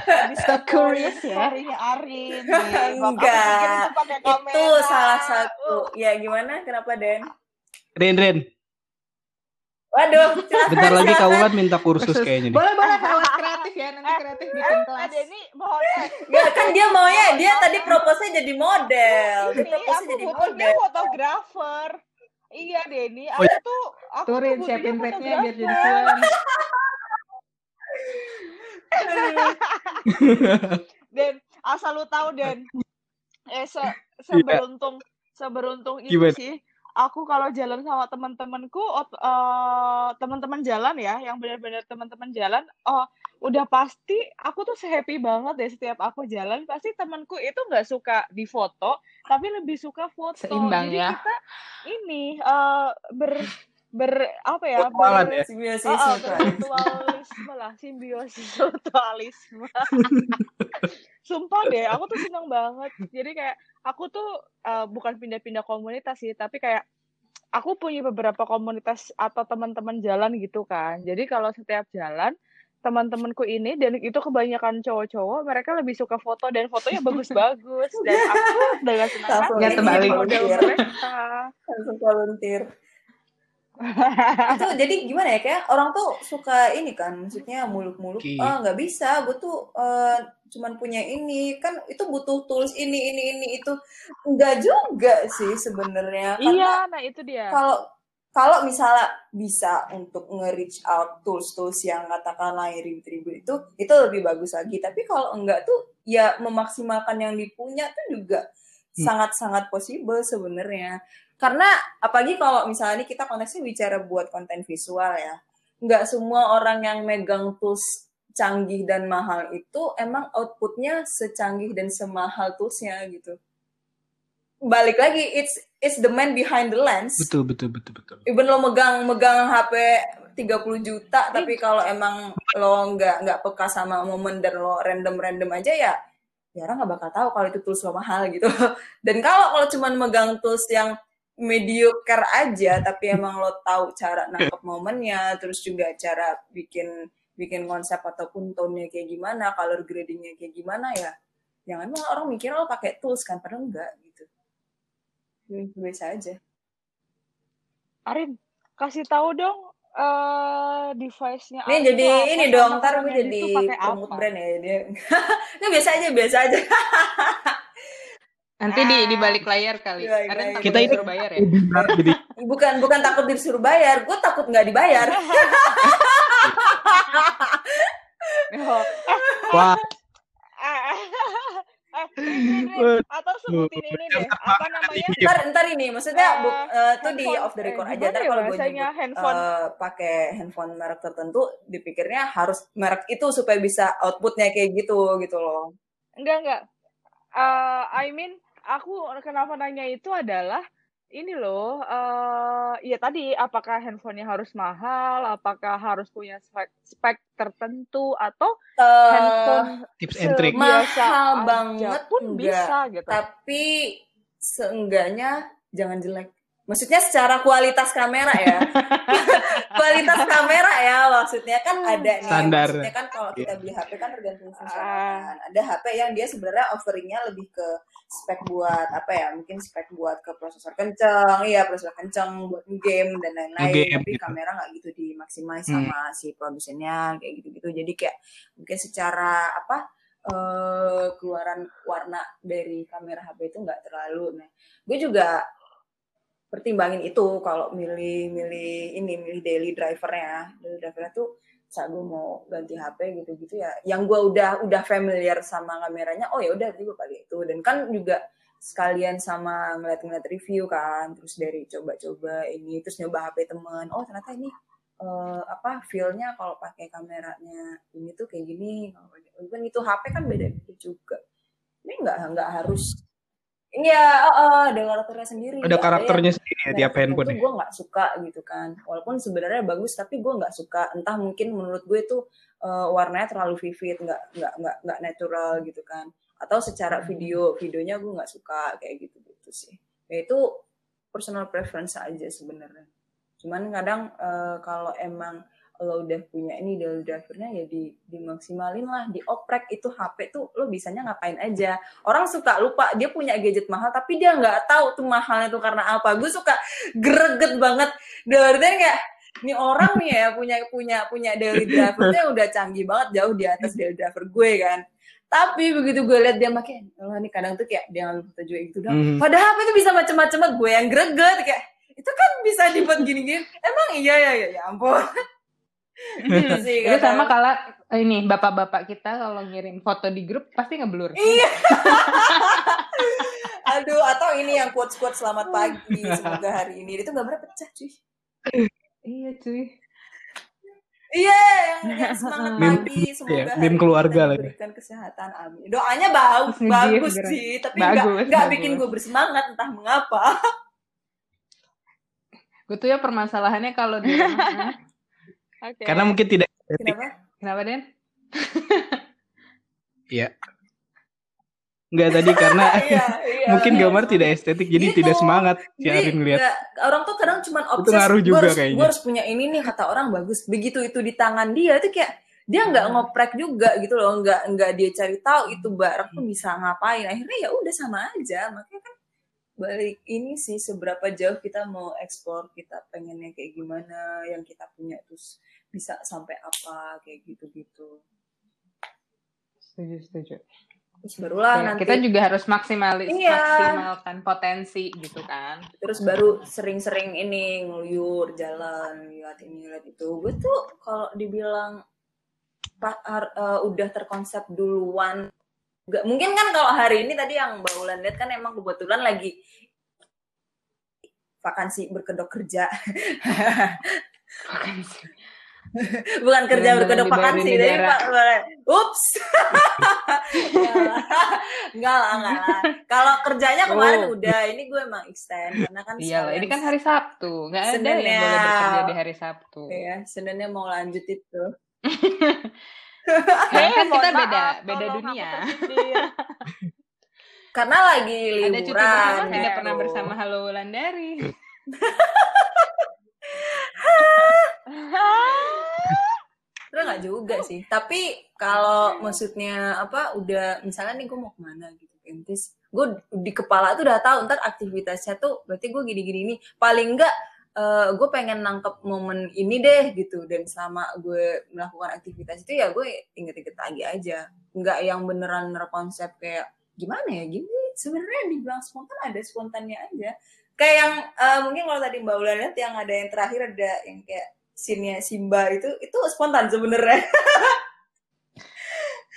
Abis kepoin ya. Story Arin. (laughs) Enggak. Itu, itu salah satu. Uh. Ya gimana? Kenapa Den? Rin, Rin. Waduh, (laughs) bentar lagi kau kan minta kursus kayaknya nih. Boleh boleh kelas kreatif ya nanti kreatif bikin eh, kelas. Ada ini mohon eh. Ya kan dia maunya dia tadi proposnya jadi model. Dia proposnya jadi model. fotografer. Iya Denny, aku oh, iya. tuh aku Turin siapin rate-nya biar jadi tuan. (laughs) Dan asal lu tahu Dan, eh se iya. seberuntung seberuntung itu sih aku kalau jalan sama teman-temanku uh, teman-teman jalan ya yang benar-benar teman-teman jalan oh udah pasti aku tuh happy banget deh setiap aku jalan pasti temanku itu nggak suka di foto tapi lebih suka foto Seimbang, jadi ya. kita ini uh, ber ber apa ya ber, ya? simbiosis uh, mutualisme lah simbiosis mutualisme (laughs) sumpah deh aku tuh seneng banget. Jadi kayak aku tuh uh, bukan pindah-pindah komunitas sih tapi kayak aku punya beberapa komunitas atau teman-teman jalan gitu kan. Jadi kalau setiap jalan teman-temanku ini dan itu kebanyakan cowok-cowok mereka lebih suka foto dan fotonya bagus-bagus. Dan (laughs) aku dengan senang hati model mereka. Langsung volunteer. (laughs) Itu jadi gimana ya kayak orang tuh suka ini kan maksudnya muluk-muluk. Okay. oh nggak bisa gue tuh uh, cuman punya ini kan itu butuh tools ini ini ini itu enggak juga sih sebenarnya iya nah itu dia kalau kalau misalnya bisa untuk nge-reach out tools-tools yang katakanlah ribu-ribu itu itu lebih bagus lagi tapi kalau enggak tuh ya memaksimalkan yang dipunya tuh juga hmm. sangat-sangat hmm. possible sebenarnya karena apalagi kalau misalnya kita konteksnya bicara buat konten visual ya nggak semua orang yang megang tools canggih dan mahal itu emang outputnya secanggih dan semahal toolsnya gitu. Balik lagi, it's it's the man behind the lens. Betul betul betul betul. Even lo megang megang HP 30 juta, tapi kalau emang lo nggak nggak peka sama momen dan lo random random aja ya, ya orang nggak bakal tahu kalau itu tools lo mahal gitu. (laughs) Dan kalau kalau cuman megang tools yang mediocre aja, tapi emang lo tahu cara nangkep momennya, terus juga cara bikin bikin konsep ataupun tone-nya kayak gimana, color gradingnya kayak gimana ya, jangan emang orang mikir lo pakai tools kan, padahal enggak gitu. Biasa aja. Arin, kasih tahu dong eh device-nya Ini jadi ini dong, ntar gue jadi itu pakai promote brand ya. Dia. (laughs) Ini biasa aja, biasa aja. (laughs) Nanti di di balik layar kali. Di balik Aren layar. takut Kita ini disuruh bayar ya. (laughs) Bukan bukan takut disuruh bayar, gue takut nggak dibayar. (laughs) Wah eh, eh, eh, Rin, Rin. atau sebutin ini deh, apa namanya? ntar ntar ini, maksudnya Eh, bu, eh, tuh di off the record eh, aja. Ntar ya kalau gue bahasanya nyebut handphone? eh, pakai handphone merek tertentu, dipikirnya harus merek itu supaya bisa outputnya kayak gitu gitu loh. Enggak, enggak. Eh, I mean, aku kenapa nanya itu adalah ini loh, eh ya tadi apakah handphonenya harus mahal, apakah harus punya spek, spek tertentu atau Eh, handphone tips and trick. mahal banget pun enggak. bisa gitu. tapi seenggaknya jangan jelek. Maksudnya secara kualitas kamera ya. (laughs) kualitas kamera ya maksudnya kan ada nih. Standar. Maksudnya kan kalau kita beli HP kan tergantung fungsional Ah. kan. Ada HP yang dia sebenarnya offeringnya lebih ke spek buat apa ya? Mungkin spek buat ke prosesor kenceng, iya prosesor kenceng buat game dan lain-lain. Tapi gitu. kamera nggak gitu dimaksimais Hmm. sama si produsennya kayak gitu-gitu. Jadi kayak mungkin secara apa? eh keluaran warna dari kamera HP itu nggak terlalu. Nah, gue juga pertimbangin itu kalau milih milih ini milih daily drivernya. Daily drivernya tuh saat gue mau ganti HP gitu-gitu ya. Yang gue udah udah familiar sama kameranya oh ya udah gue pakai itu. Dan kan juga sekalian sama ngeliat-ngeliat review kan terus dari coba-coba ini terus nyoba HP temen oh ternyata ini eh, apa feel-nya kalau pakai kameranya ini tuh kayak gini. Kalau kan itu HP kan beda-beda juga. Ini nggak nggak harus Iya, oh, oh, ada karakternya sendiri. Ada yang karakternya sendiri ya tiap handphone ya. gue nggak suka gitu kan. Walaupun sebenarnya bagus tapi gue nggak suka. Entah mungkin menurut gue itu eh, warnanya terlalu vivid nggak nggak nggak nggak natural gitu kan. Atau secara video videonya gue nggak suka kayak gitu gitu sih. Ya itu personal preference aja sebenarnya. Cuman kadang eh, kalau emang lo udah punya ini daily drivernya ya di dimaksimalin lah dioprek. Itu HP tuh lo bisanya ngapain aja. Orang suka lupa dia punya gadget mahal tapi dia nggak tahu tuh mahalnya tuh karena apa. Gue suka greget banget. Dari kayak ini orang nih ya punya punya punya daily driver tuh yang udah canggih banget jauh di atas daily driver gue kan. Tapi begitu gue liat dia pakai oh ini kadang tuh kayak dia ngambil foto juga gitu dong. Mhm. padahal itu bisa macam-macam gue yang greget kayak itu kan bisa dibuat gini-gini. Emang iya ya ya, ya ampun. Itu (laughs) (laughs) sih Itu sama kalau ini bapak-bapak kita kalau ngirim foto di grup pasti ngeblur. Iya. (laughs) Aduh, atau ini yang quotes-quotes selamat pagi, (laughs) semoga hari ini itu gambarnya pecah, cuy. Iya cuy. Iya, yang, semangat Meme pagi, semoga ya, hari meme keluarga ya. diberikan kesehatan, amin. Doanya bagus, bagus sih, tapi nggak nggak bikin gue bersemangat entah mengapa. Gue tuh ya permasalahannya kalau di rumah. Oke. Karena mungkin tidak estetik. Kenapa? Kenapa Den? (laughs) Iya. Enggak tadi karena (laughs) Iya, iya. mungkin gambar tidak estetik jadi Gitu. tidak semangat si Arin ngeliat. orang tuh kadang cuman Itu obses. ngaruh "Gua juga harus, kayaknya. gua harus punya ini nih kata orang bagus. Begitu itu di tangan dia itu kayak dia nggak Hmm. ngoprek juga gitu loh, nggak nggak dia cari tahu itu barang tuh bisa ngapain. Akhirnya ya udah sama aja. Makanya kan balik ini sih seberapa jauh kita mau eksplor, kita pengennya kayak gimana, yang kita punya terus bisa sampai apa kayak gitu-gitu. Setuju, setuju. Terus barulah Ya, nanti kita juga harus maksimalis Iya. maksimalkan potensi gitu kan. terus baru sering-sering ini ngeluyur jalan lihat ini lihat itu gue tuh kalau dibilang pa- har- eh, udah terkonsep duluan Gak, mungkin kan kalau hari ini tadi yang Mbak Ulan lihat kan emang kebetulan lagi vakansi berkedok kerja Bukan kerja berkedok vakansi, tapi pak, ups, enggak lah, enggak lah. Kalau kerjanya kemarin Oh. udah, ini gue emang extend karena kan Iya ini kan hari Sabtu. Nggak ada yang ya. boleh bekerja di hari Sabtu. ya, Seninnya mau lanjut itu. (laughs) (laughs) Karena kan kita beda, maaf, beda tolong dunia. (laughs) Karena lagi liburan. Ada cuti bersama, gitu. tidak pernah bersama Halo Wulandari. (laughs) Sebenernya nggak juga sih. Tapi kalau maksudnya apa udah misalnya nih gue mau ke mana gitu kan. Terus gue di kepala tuh udah tahu ntar aktivitasnya tuh berarti gue gini-gini ini. Paling enggak eh, gue pengen nangkep momen ini deh gitu. Dan selama gue melakukan aktivitas itu ya gue inget-inget lagi aja. Nggak yang beneran konsep kayak gimana ya gini sebenarnya dibilang spontan ada spontannya aja kayak yang eh, mungkin kalau tadi mbak Ulan lihat yang ada yang terakhir ada yang kayak scene-nya Simba itu itu spontan sebenarnya (laughs)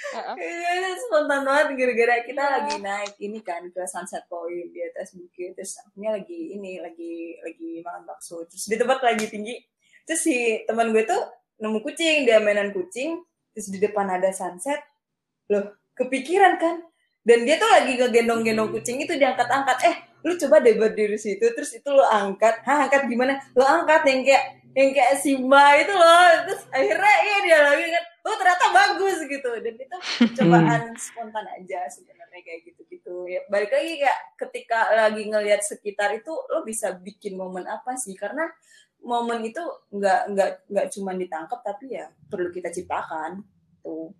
Heeh. Iya, spontan banget gara-gara kita Iya. lagi naik ini kan ke Sunset Point di atas bukit terus akunya lagi ini lagi lagi makan bakso terus di tempat lagi tinggi terus si teman gue tuh nemu kucing dia mainan kucing terus di depan ada sunset loh kepikiran kan dan dia tuh lagi ngegendong-gendong kucing itu diangkat-angkat eh lu coba deh berdiri situ terus itu lo angkat hah angkat gimana lo angkat yang kayak yang kayak Simba itu loh terus akhirnya iya dia lagi kan oh ternyata bagus gitu. Dan itu (laughs) cobaan spontan aja sebenarnya kayak gitu-gitu. Ya balik lagi kayak ketika lagi ngelihat sekitar itu lo bisa bikin momen apa sih? Karena momen itu nggak nggak nggak cuma ditangkap tapi ya perlu kita ciptakan tuh.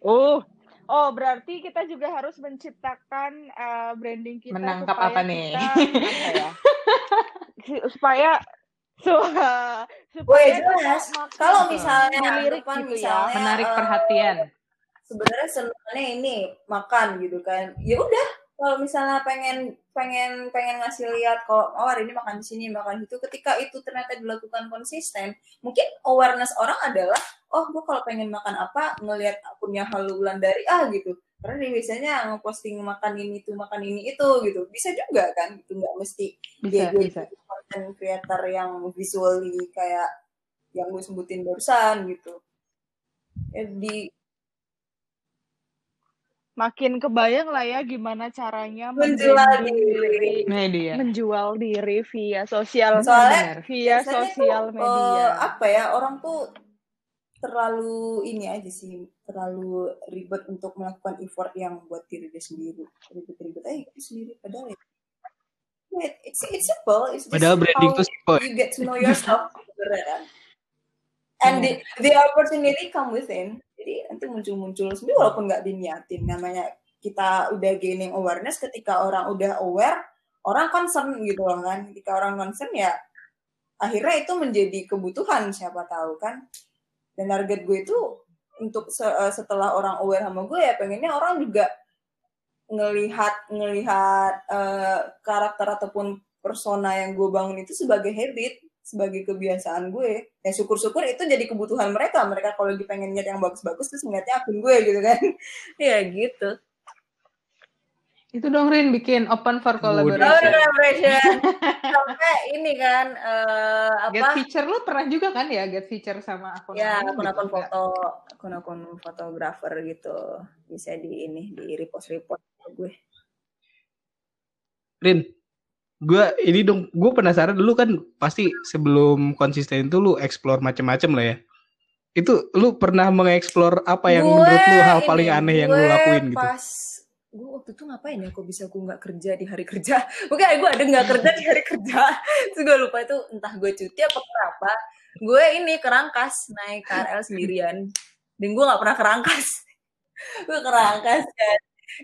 Oh, oh berarti kita juga harus menciptakan eh, branding kita Menangkap supaya apa nih? kita- apa ya? Si- (laughs) supaya su- supaya Woi kita jelas kalau misalnya anggapan gitu ya. misalnya Menarik eh, perhatian. sebenarnya senangnya ini makan gitu kan ya udah kalau misalnya pengen pengen pengen ngasih lihat kalau oh hari ini makan di sini makan di situ ketika itu ternyata dilakukan konsisten mungkin awareness orang adalah oh gue kalau pengen makan apa ngelihat akunnya Halu dari ah gitu. Karena dia biasanya ngeposting makan ini tuh makan ini itu gitu. Bisa juga kan itu nggak mesti Bisa, dia bisa. content creator yang visually kayak yang gue sebutin barusan gitu. Ya di makin kebayang lah ya gimana caranya Menjual diri. Media. menjual diri via sosial Soalnya via sosial tuh, media. eh, apa ya orang tuh terlalu ini aja sih terlalu ribet untuk melakukan effort yang buat diri dia sendiri ribet-ribet aja itu sendiri padahal ya it's it's simple it's just Padahal branding how tuh simple. you get to know yourself (laughs) and the, the opportunity come within jadi nanti muncul-muncul sendiri walaupun nggak diniatin. Namanya kita udah gaining awareness ketika orang udah aware orang concern gitu loh kan. Ketika orang concern ya akhirnya itu menjadi kebutuhan siapa tahu kan. Dan target gue itu untuk se- eh, setelah orang aware sama gue ya pengennya orang juga ngelihat ngelihat eh, karakter ataupun persona yang gue bangun itu sebagai habit sebagai kebiasaan gue ya syukur-syukur itu jadi kebutuhan mereka. Mereka kalau lagi pengen ngeliat yang bagus-bagus terus ngeliatnya akun gue gitu kan. (laughs) Ya gitu. Itu dong Rin bikin open for collaboration. collaboration. Sampai ini kan eh, Get apa? feature lu pernah juga kan ya get feature sama akun ya akun-akun gitu, foto akun-akun fotografer gitu. Bisa di ini di repost repost gue. Rin, gue ini dong, gue penasaran dulu kan pasti sebelum konsisten itu lu explore macem-macem lah ya. Itu lu pernah mengeksplor apa yang Gue menurut lu hal ini, paling aneh yang lu lakuin gitu? pas gue waktu itu ngapain ya kok bisa gue nggak kerja di hari kerja? (laughs) Oke gue ada nggak kerja di hari kerja? (laughs) Terus gue lupa itu entah gue cuti apa kenapa gue ini kerangkas naik KRL sendirian. Dan gue nggak pernah kerangkas. (laughs) Gue kerangkas kan.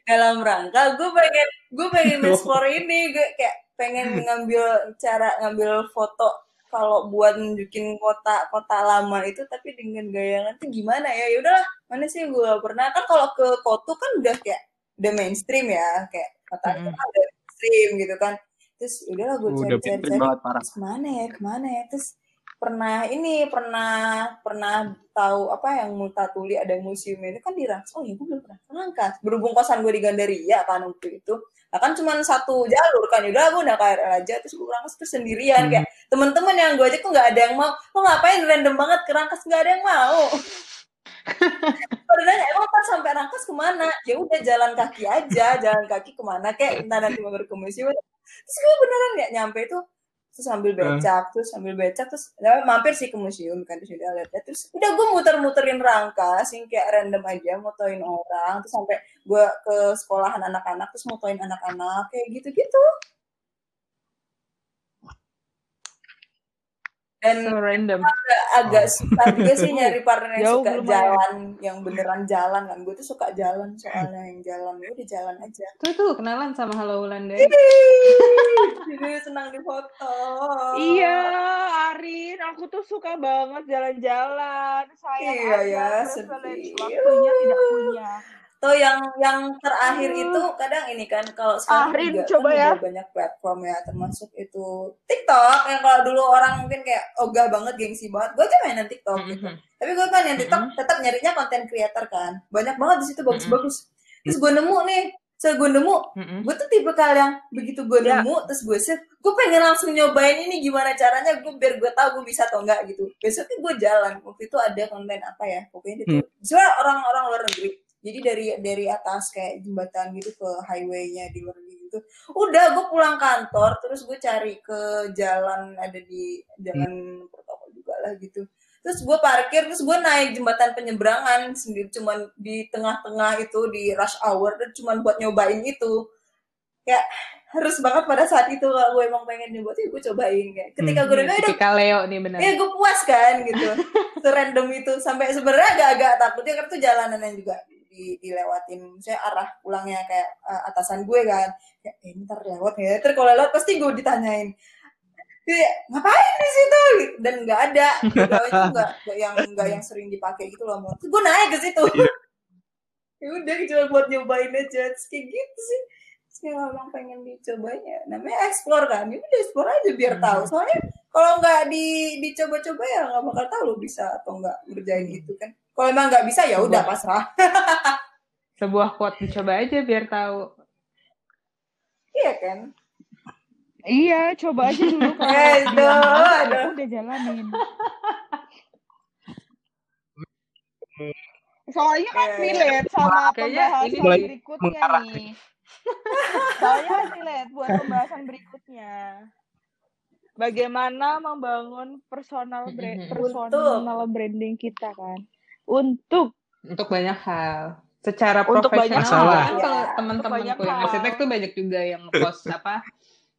Dalam rangka gue pengen gue pengen explore ini. Gue kayak pengen ngambil cara ngambil foto kalau buat nunjukin kota kota lama itu tapi dengan gaya nanti gimana ya? Ya udahlah mana sih gue pernah? Kan kalau ke Kotu kan udah kayak udah mainstream ya kayak kota itu kan udah mainstream gitu kan. Terus udahlah gue cari cari cari ke mana ya ke mana ya? Terus pernah ini pernah pernah tahu apa yang Multatuli ada museum itu kan di Rangkas. Oh iya, gue belum pernah Rangkas. Berhubung kosan gue di Gandaria kan waktu itu. Nah, kan cuma satu jalur kan. Udah gue udah KRL aja terus gue Rangkas terus sendirian Hmm. kayak teman-teman yang gue ajak tuh nggak ada yang mau. Lo ngapain random banget ke Rangkas nggak ada yang mau. (laughs) Pada nanya, emang pas sampai Rangkas ke mana? Ya udah jalan kaki aja, jalan kaki ke mana kayak entah nanti mampir ke museum. Terus gue beneran ya nyampe itu terus sambil becak, terus sambil becak terus ya, mampir sih ke museum kan terus udah lihat terus udah gue muter-muterin Rangkas yang kayak random aja motoin orang terus sampai gue ke sekolahan anak-anak terus motoin anak-anak kayak gitu-gitu. Dan So random. agak susah juga sih nyari partner yang (laughs) Jauh suka lumayan. jalan, yang beneran jalan kan. Gue tuh suka jalan soalnya yang jalan ya udah jalan aja. Tuh tuh kenalan sama Halo Wulandari. Jadi senang difoto. Iya, Arin, aku tuh suka banget jalan-jalan. Sayang Iya aja, ya, sedih. Waktunya tidak punya. Tuh yang yang terakhir itu kadang ini kan kalau sekarang Arin, juga coba kan ya. banyak platform ya termasuk itu TikTok yang kalau dulu orang mungkin kayak ogah banget gengsi banget. Gue aja mainan TikTok gitu. Mhm. Tapi gue kan yang TikTok tetap nyarinya konten creator kan. Banyak banget di situ bagus-bagus. Terus gue nemu nih, so gue nemu Mhm. gue tuh tipe kali yang begitu gue Ya. nemu terus gue save gue pengen langsung nyobain ini gimana caranya gue biar gue tahu gue bisa atau enggak gitu besoknya gue jalan waktu itu ada konten apa ya pokoknya itu soalnya orang-orang luar negeri jadi dari dari atas kayak jembatan gitu ke highway-nya di luar gitu. Udah gue pulang kantor terus gue cari ke jalan ada di jalan protokol juga lah gitu. Terus gue parkir terus gue naik jembatan penyeberangan sendiri cuman di tengah-tengah itu di rush hour dan cuman buat nyobain itu. Kayak harus banget pada saat itu kalau gue emang pengen nyoba ya gue cobain kayak. Ketika gue udah udah. tipikal Leo nih benar. ya gue puas kan gitu. (laughs) Serandom itu. Sampai sebenarnya agak-agak takutnya karena tuh jalanan yang juga di, dilewatin saya arah pulangnya kayak eh, atasan gue kan. Kayak eh, ntar lewat ya. Terus kalau lewat pasti gue ditanyain. Kayak, ngapain di situ? Dan nggak ada itu nggak yang nggak yang sering dipakai gitu loh Terus gue naik ke situ. (laughs) Ya udah cuma buat nyobain aja. Terus kayak gitu sih. Terus kayak emang pengen dicobain ya. Namanya explore kan. Ya udah explore aja biar tahu. Soalnya kalau nggak di dicoba-coba ya nggak bakal tahu lo bisa atau nggak ngerjain itu kan kalau emang nggak bisa ya udah pasrah (laughs) Sebuah quote dicoba aja biar tahu. iya kan Iya, coba aja dulu (laughs) kalau Eh, aduh, udah jalanin. (laughs) Soalnya kan iya. relate sama Kayaknya pembahasan ini berikutnya mengarah nih. Soalnya kan relate buat pembahasan berikutnya. Bagaimana membangun personal bra- personal branding kita kan. Untuk Untuk banyak hal. Secara Untuk banyak profesional hal. kan kalau Iya, teman-temanku yang arsitek tuh banyak juga yang ngepost apa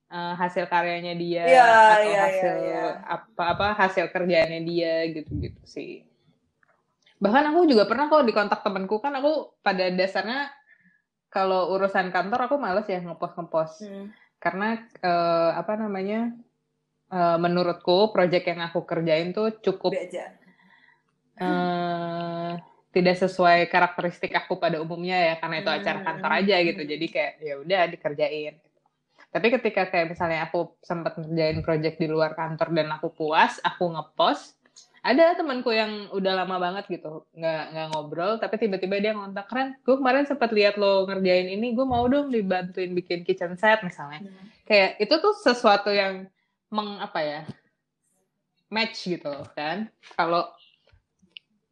eh, hasil karyanya dia Iya, atau iya, hasil iya, iya. apa apa hasil kerjaannya dia gitu-gitu sih. Bahkan aku juga pernah kok di kontak temanku kan aku pada dasarnya kalau urusan kantor aku males ya ngepost-ngepost Hmm. karena eh, apa namanya eh, menurutku project yang aku kerjain tuh cukup Udah eh tidak sesuai karakteristik aku pada umumnya ya karena itu acara Hmm. kantor aja gitu jadi kayak ya udah dikerjain tapi ketika kayak misalnya aku sempat ngerjain project di luar kantor dan aku puas aku ngepost ada temanku yang udah lama banget gitu nggak nggak ngobrol tapi tiba-tiba dia ngontak keren gue kemarin sempat lihat lo ngerjain ini gue mau dong dibantuin bikin kitchen set misalnya Hmm. kayak itu tuh sesuatu yang meng apa ya match gitu loh kan kalau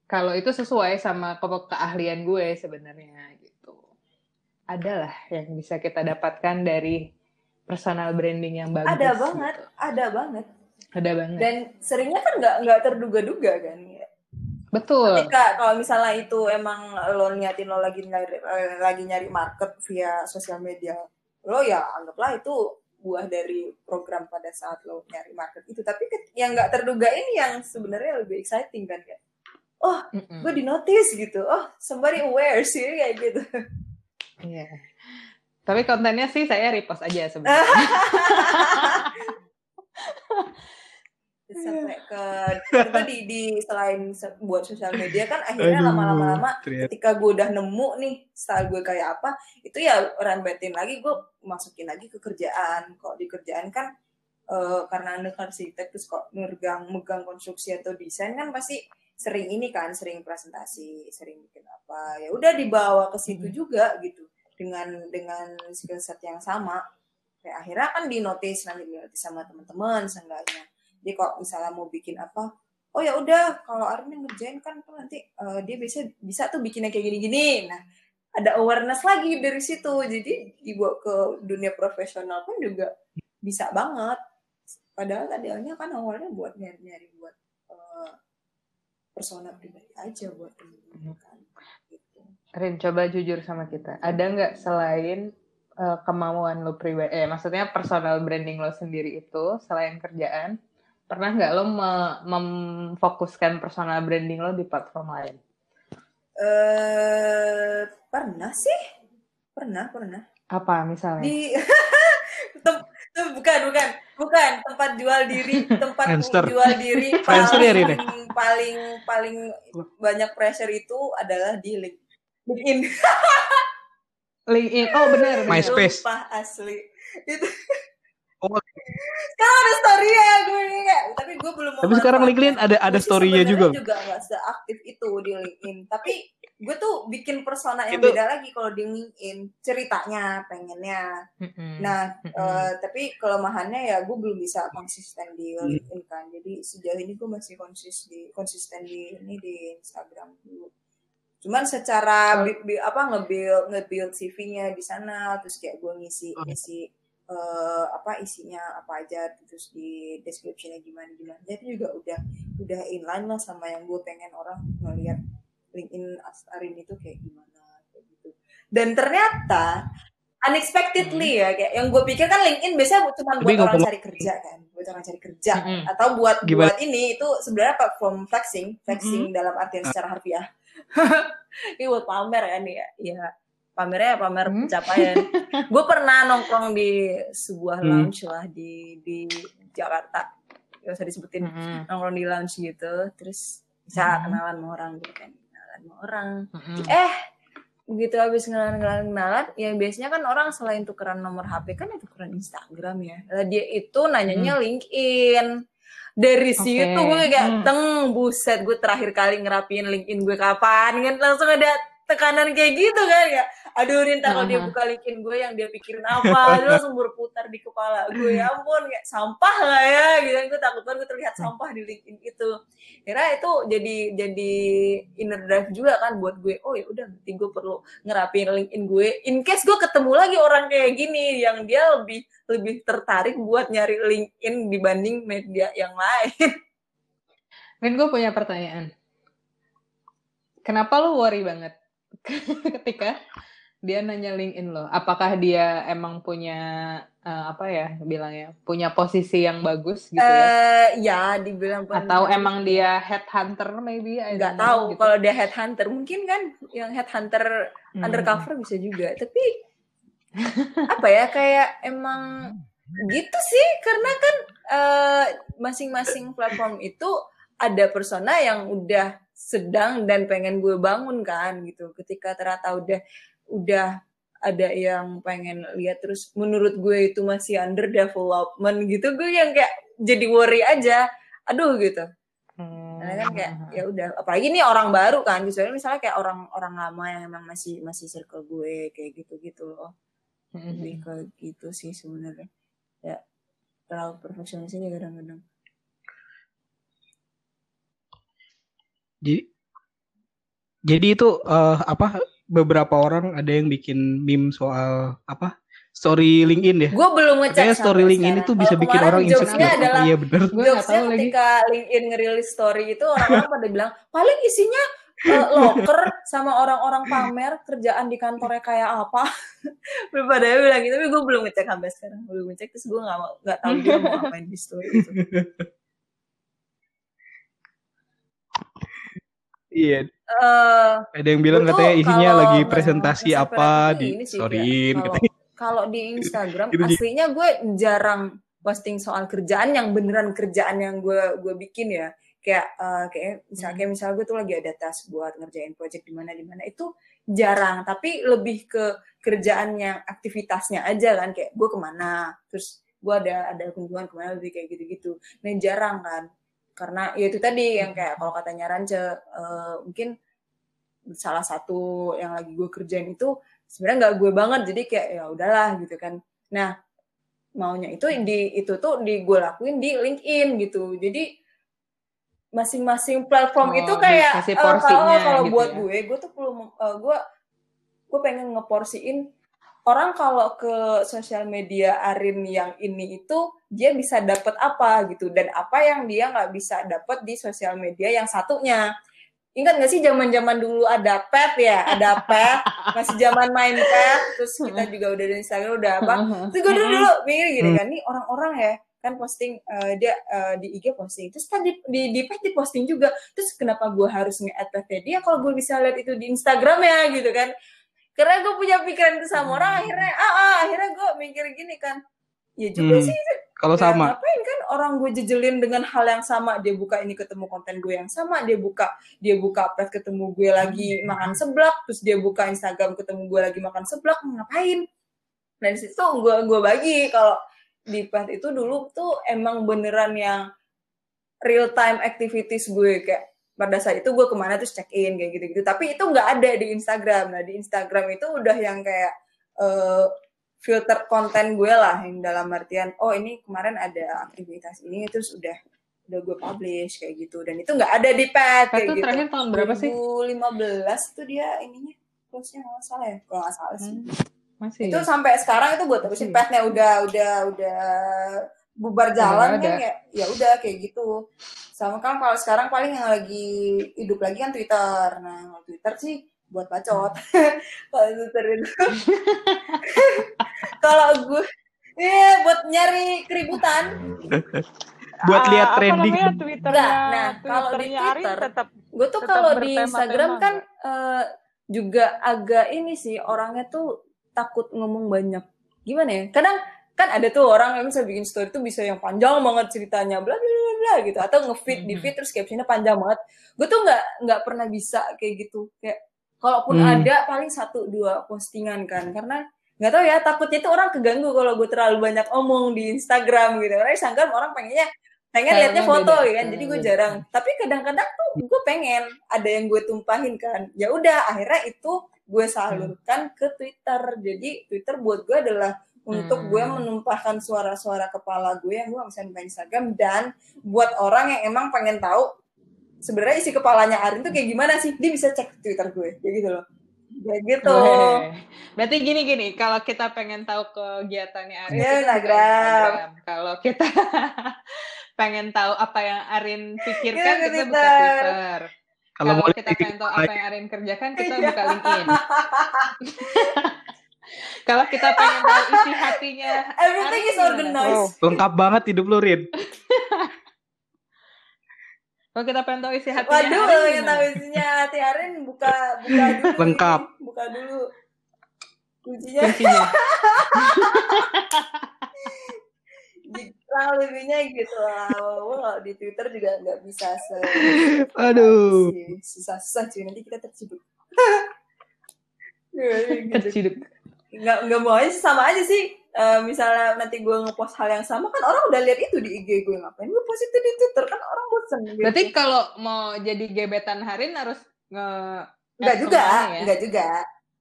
kalau itu sesuai sama ke- keahlian gue sebenarnya gitu. Adalah yang bisa kita dapatkan dari personal branding yang bagus ada banget gitu. ada banget. Ada banget. Dan seringnya kan nggak nggak terduga-duga kan ya? Betul. Ketika kalau misalnya itu emang lo niatin lo lagi nyari eh, lagi nyari market via sosial media lo ya anggaplah itu buah dari program pada saat lo nyari market itu. Tapi yang nggak terduga ini yang sebenarnya lebih exciting kan ya oh Mm-mm. gue di notice gitu oh somebody aware sih kayak gitu Iya. tapi kontennya sih saya repost aja sebenarnya (laughs) sampai ke itu di, di selain se- buat sosial media kan akhirnya lama-lama lama ketika gue udah nemu nih style gue kayak apa itu ya rembetin lagi gue masukin lagi ke kerjaan kalau di kerjaan kan eh, karena anda kan arsitek terus kok megang megang konstruksi atau desain kan pasti sering ini kan sering presentasi sering bikin apa. Ya udah dibawa ke situ Mhm. juga gitu dengan dengan skill set yang sama. Kayak akhirnya kan di notice nanti di notice sama teman-teman seenggaknya. Jadi kok misalnya mau bikin apa oh ya udah kalau yang ngerjain kan tuh nanti eh, dia bisa bisa tuh bikinnya kayak gini-gini. Nah ada awareness lagi dari situ. Jadi dibawa ke dunia profesional pun juga bisa banget padahal tadinya kan awalnya buat nyari-nyari buat eh, persona pribadi aja buat temen-temen kan gitu Rin, coba jujur sama kita. Ada nggak selain eh, kemauan lo pribadi, eh maksudnya personal branding lo sendiri itu, selain kerjaan, pernah nggak lo me- memfokuskan personal branding lo di platform lain? eh pernah sih pernah pernah Apa misalnya? di (laughs) tem- bukan bukan bukan tempat jual diri (laughs) tempat Friendster. jual diri (laughs) ya, paling paling paling banyak pressure itu adalah di link LinkedIn (laughs) LinkedIn. Oh benar. MySpace. Sumpah asli itu Oh. sekarang ada story ya gue kayak tapi gue belum Tapi sekarang. LinkedIn ada ada story-nya juga. juga nggak seaktif itu di LinkedIn tapi gue tuh bikin persona yang Itu- beda lagi kalau di LinkedIn ceritanya pengennya. Nah, eh, tapi kelemahannya ya gue belum bisa konsisten di LinkedIn kan. Jadi sejauh ini gue masih konsis di konsisten di ini di Instagram dulu. Cuman secara bi- bi- apa nge-build nge-build CV-nya di sana terus kayak gue ngisi ngisi eh, apa isinya apa aja terus di description-nya gimana gimana. Jadi juga udah udah inline lah sama yang gue pengen orang ngeliat LinkedIn Astarin itu kayak gimana kayak gitu. Dan ternyata unexpectedly ya kayak yang gue pikir kan LinkedIn biasanya cuma buat orang cari kerja kan buat orang cari kerja atau buat Gimana? buat ini itu sebenarnya platform flexing flexing dalam artian secara harfiah (laughs) ini buat pamer kan ya ya pamernya ya pamer Hmm. pencapaian (laughs) gue pernah nongkrong di sebuah Hmm. lounge lah di di Jakarta gak usah disebutin Mm-mm. nongkrong di lounge gitu terus bisa Hmm. kenalan sama orang gitu kan kenalan sama orang Mm-mm. eh begitu habis kenalan kenalan kenalan ya biasanya kan orang selain tukeran nomor HP kan ya tukeran Instagram ya lah dia itu nanyanya LinkedIn dari Oke. situ gue kayak Hmm. teng buset gue terakhir kali ngerapiin LinkedIn gue kapan kan langsung ada tekanan kayak gitu kan ya aduh nih ntar kalau dia buka LinkedIn gue yang dia pikirin apa. Dia langsung berputar di kepala gue ya ampun kayak sampah lah ya gitu gue takut banget gue terlihat sampah di LinkedIn itu. Kira itu jadi jadi inner drive juga kan buat gue. Oh ya udah berarti gue perlu ngerapiin LinkedIn gue in case gue ketemu lagi orang kayak gini yang dia lebih lebih tertarik buat nyari LinkedIn dibanding media yang lain. (laughs) Rin, gue punya pertanyaan. Kenapa lu worry banget (laughs) ketika dia nanya LinkedIn lo? Apakah dia emang punya eh, apa ya bilangnya punya posisi yang bagus gitu ya? eh ya dibilang Atau emang dia headhunter maybe? Nggak know, tahu gitu. kalau dia headhunter mungkin kan yang headhunter Hmm. undercover bisa juga tapi apa ya kayak emang gitu sih karena kan eh, masing-masing platform itu ada persona yang udah sedang dan pengen gue bangun kan gitu. Ketika ternyata udah udah ada yang pengen lihat terus menurut gue itu masih under development gitu gue yang kayak jadi worry aja. Aduh gitu. Hmm. karena kan kayak ya udah apalagi ini orang baru kan misalnya misalnya kayak orang orang lama yang emang masih masih circle gue kayak gitu gitu loh Hmm. lebih ke gitu sih sebenarnya. Ya terlalu perfeksionisnya kadang-kadang Jadi jadi itu eh, apa beberapa orang ada yang bikin meme soal apa story LinkedIn ya. gue belum ngecek Katanya story LinkedIn itu bisa bikin orang insecure. adalah Iya bener. Gue tahu lagi. ketika LinkedIn ngerilis story itu orang-orang pada bilang paling isinya eh, locker sama orang-orang pamer kerjaan di kantornya kayak apa (laughs) pada bilang gitu tapi gue belum ngecek sampai sekarang belum ngecek terus gue nggak mau nggak tahu dia mau ngapain di story itu (laughs) Iya. Eh, Ada yang bilang katanya isinya lagi presentasi apa di storyin katanya. Kalau di Instagram aslinya gue jarang posting soal kerjaan yang beneran kerjaan yang gue gue bikin ya. Kayak eh, kayak misal kayak misal gue tuh lagi ada task buat ngerjain project di mana di mana itu jarang tapi lebih ke kerjaan yang aktivitasnya aja kan kayak gue ke mana terus gue ada ada kunjungan ke mana lebih kayak gitu-gitu nah jarang kan karena ya itu tadi yang kayak kalau katanya Rance uh, mungkin salah satu yang lagi gue kerjain itu sebenarnya nggak gue banget jadi kayak ya udahlah gitu kan. Nah maunya itu di itu tuh di gue lakuin di LinkedIn gitu. Jadi masing-masing platform Oh, itu kayak eh, kalau kalau gitu buat ya. gue gue tuh perlu eh, gue gue pengen ngeporsiin orang kalau ke sosial media Arin yang ini itu dia bisa dapat apa gitu. Dan apa yang dia nggak bisa dapat di sosial media yang satunya. Ingat nggak sih zaman zaman dulu ada pet ya? Ada pet masih zaman main pet terus kita juga udah di Instagram udah apa? Terus gue dulu dulu mikir gini kan nih orang-orang ya kan posting eh, dia eh, di IG posting terus kan di di, di pet di posting juga. Terus kenapa gue harus nge-add dia? Kalau gue bisa lihat itu di Instagram ya gitu kan karena gue punya pikiran itu sama orang akhirnya ah, ah akhirnya gue mikir gini kan. Ya juga Hmm. sih. Kalau Ya, sama. ngapain kan orang gue jejelin dengan hal yang sama. Dia buka ini ketemu konten gue yang sama. Dia buka dia buka pet ketemu gue lagi makan seblak. Terus dia buka Instagram ketemu gue lagi makan seblak. Ngapain? Nah di situ gue gue bagi kalau di pet itu dulu tuh emang beneran yang real time activities gue kayak pada saat itu gue ke mana terus check in kayak gitu-gitu tapi itu nggak ada di Instagram nah di Instagram itu udah yang kayak eh, filter konten gue lah yang dalam artian oh ini kemarin ada aktivitas ini terus udah udah gue publish kayak gitu dan itu nggak ada di pet kayak tuh gitu terakhir tahun berapa sih? 2015 tuh dia ininya close-nya nggak salah ya kalau nggak salah sih Hmm, masih. itu sampai sekarang itu gue terusin Iya. petnya udah udah udah bubar jalan kan ya ya udah kayak gitu sama kan kalau sekarang paling yang lagi hidup lagi kan Twitter nah kalau Twitter sih buat bacot (laughs) kalau Twitter itu (laughs) kalau gue Iya, buat nyari keributan. Buat Ah, lihat apa trending. namanya Twitternya Nah, nah, kalau di Twitter, tetap Gue tuh kalau di Instagram kan eh, juga agak ini sih orangnya tuh takut ngomong banyak. Gimana ya? Kadang kan ada tuh orang yang bisa bikin story tuh bisa yang panjang banget ceritanya bla bla bla bla gitu atau ngefeed di feed terus captionnya panjang banget. Gue tuh nggak nggak pernah bisa kayak gitu. Kayak kalaupun Hmm. ada paling satu dua postingan kan karena nggak tahu ya takutnya tuh orang keganggu kalau gue terlalu banyak omong di Instagram gitu karena Instagram orang pengennya pengen liatnya foto beda. ya kan jadi gue Stylenya jarang tapi kadang-kadang tuh gue pengen ada yang gue tumpahin kan ya udah akhirnya itu gue salurkan ke Twitter jadi Twitter buat gue adalah untuk Hmm. gue menumpahkan suara-suara kepala gue yang gue bisa numpahin Instagram dan buat orang yang emang pengen tahu sebenarnya isi kepalanya Arin tuh kayak gimana sih dia bisa cek Twitter gue kayak gitu loh kayak gitu Weh. Berarti gini-gini, kalau kita pengen tahu kegiatannya Arin, Ya, kita buka Instagram. Kalau kita (laughs) pengen tahu apa yang Arin pikirkan, Ya, ke kita buka Twitter. Kalau Kalau kita pengen tahu apa yang Arin kerjakan, kita Iya. buka LinkedIn. (laughs) Kalau kita pengen tahu isi hatinya, everything is organized lengkap banget hidup lu Rin. Kalau kita pengen tahu isi hatinya Waduh, Arin yang gimana? tahu isinya hati Arin buka buka dulu. Lengkap. ini. Buka dulu. Kuncinya Kuncinya. kurang lebihnya gitu lah. Walaupun kalau di Twitter juga nggak bisa se Aduh. susah-susah cuy nanti kita terciduk. (laughs) Ya, gitu. Terciduk. Nggak nggak mau aja sama aja sih Eh, misalnya nanti gue ngepost hal yang sama kan orang udah lihat itu di IG gue ngapain gue post itu di Twitter kan orang bosen gitu. Berarti kalau mau jadi gebetan Harin harus nge Enggak add juga, ya? enggak juga.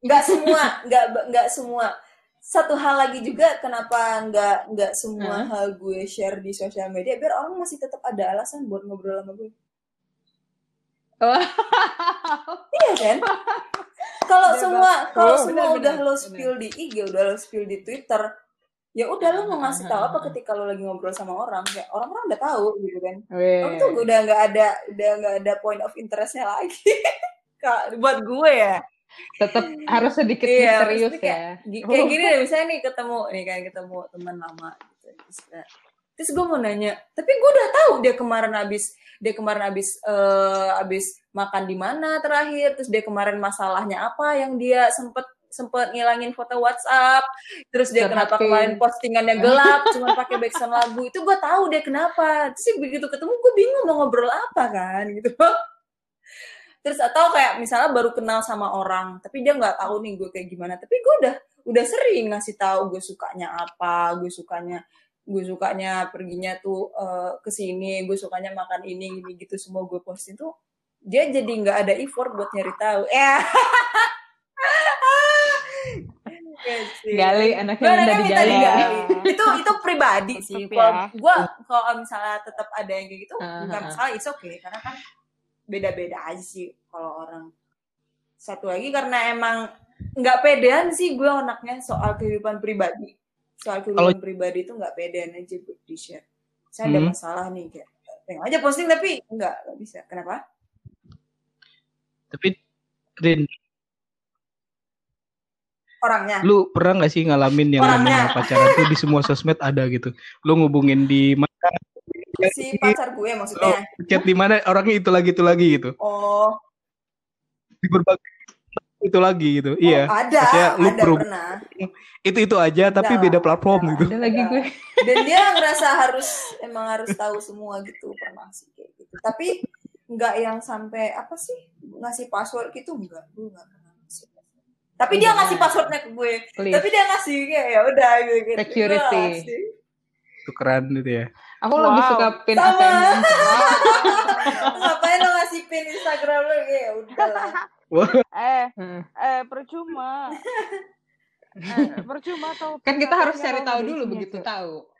Enggak semua, enggak enggak semua. Satu hal lagi juga kenapa enggak enggak semua Hah? hal gue share di sosial media biar orang masih tetap ada alasan buat ngobrol sama gue. Wow. Iya kan? (laughs) Kalau semua kalau Oh, semua bener, udah bener, lo bener. spill di IG, udah lo spill di Twitter, ya udah lo mau ngasih tahu apa ketika lo lagi ngobrol sama orang, ya orang-orang udah tahu gitu kan. Orang tuh udah nggak ada udah nggak ada point of interestnya lagi. (laughs) Kak, buat gue ya. Tetap harus sedikit Iya, misterius maksudnya ya. Kayak gini deh misalnya nih ketemu nih kan ketemu teman lama gitu terus, gue mau nanya tapi gue udah tahu dia kemarin abis dia kemarin abis eh, abis makan di mana terakhir terus dia kemarin masalahnya apa yang dia sempet sempet ngilangin foto WhatsApp terus dia kenapa Curhatin. kemarin postingannya gelap cuma pakai background lagu itu gue tahu dia kenapa. Terus begitu ketemu gue bingung mau ngobrol apa kan gitu. Terus atau kayak misalnya baru kenal sama orang tapi dia nggak tahu nih gue kayak gimana. Tapi gue udah udah sering ngasih tahu gue sukanya apa gue sukanya gue sukanya perginya tuh uh, ke sini gue sukanya makan ini ini gitu semua gue posting tuh dia jadi nggak ada effort buat nyari tahu. (laughs) Ya gali anaknya minta digali. digali. (laughs) itu itu pribadi sih Tetep kalau ya. gue kalau misalnya tetap ada yang kayak gitu nggak ah, ah. masalah itu oke karena kan beda-beda aja sih kalau orang. Satu lagi karena emang nggak pedean sih gue anaknya soal kehidupan pribadi soal kehidupan pribadi itu nggak pedean aja buat di share saya ada Hmm. masalah nih kayak pengen aja posting tapi nggak nggak bisa. Kenapa? Tapi Rin, orangnya. Lu pernah nggak sih ngalamin yang Orangnya. namanya pacaran tuh di semua sosmed ada gitu? Lu ngubungin di mana, si pacar gue maksudnya. Chat di mana? Orangnya itu lagi itu lagi gitu. oh. Di berbagai itu lagi gitu. oh, Iya. ada Maksudnya lu ada pernah Itu itu aja tapi beda platform ada. gitu. ada lagi gue dan dia (laughs) ngerasa harus emang harus tahu semua gitu pernah sih kayak gitu tapi nggak yang sampai apa sih ngasih password gitu enggak gue nggak pernah ngasih password. tapi dia Enggak. ngasih passwordnya ke gue Please. tapi dia ngasih kayak ya udah gitu. Security. Ngasih. Tukeran gitu ya. aku lebih Wow. suka pin Sama. ATM (laughs) ngapain lo ngasih pin Instagram lo ya udah lah Eh, Heeh. (laughs) eh percuma. (laughs) Eh, percuma tahu. kan kita harus cari tahu dulu begitu Cuk. tahu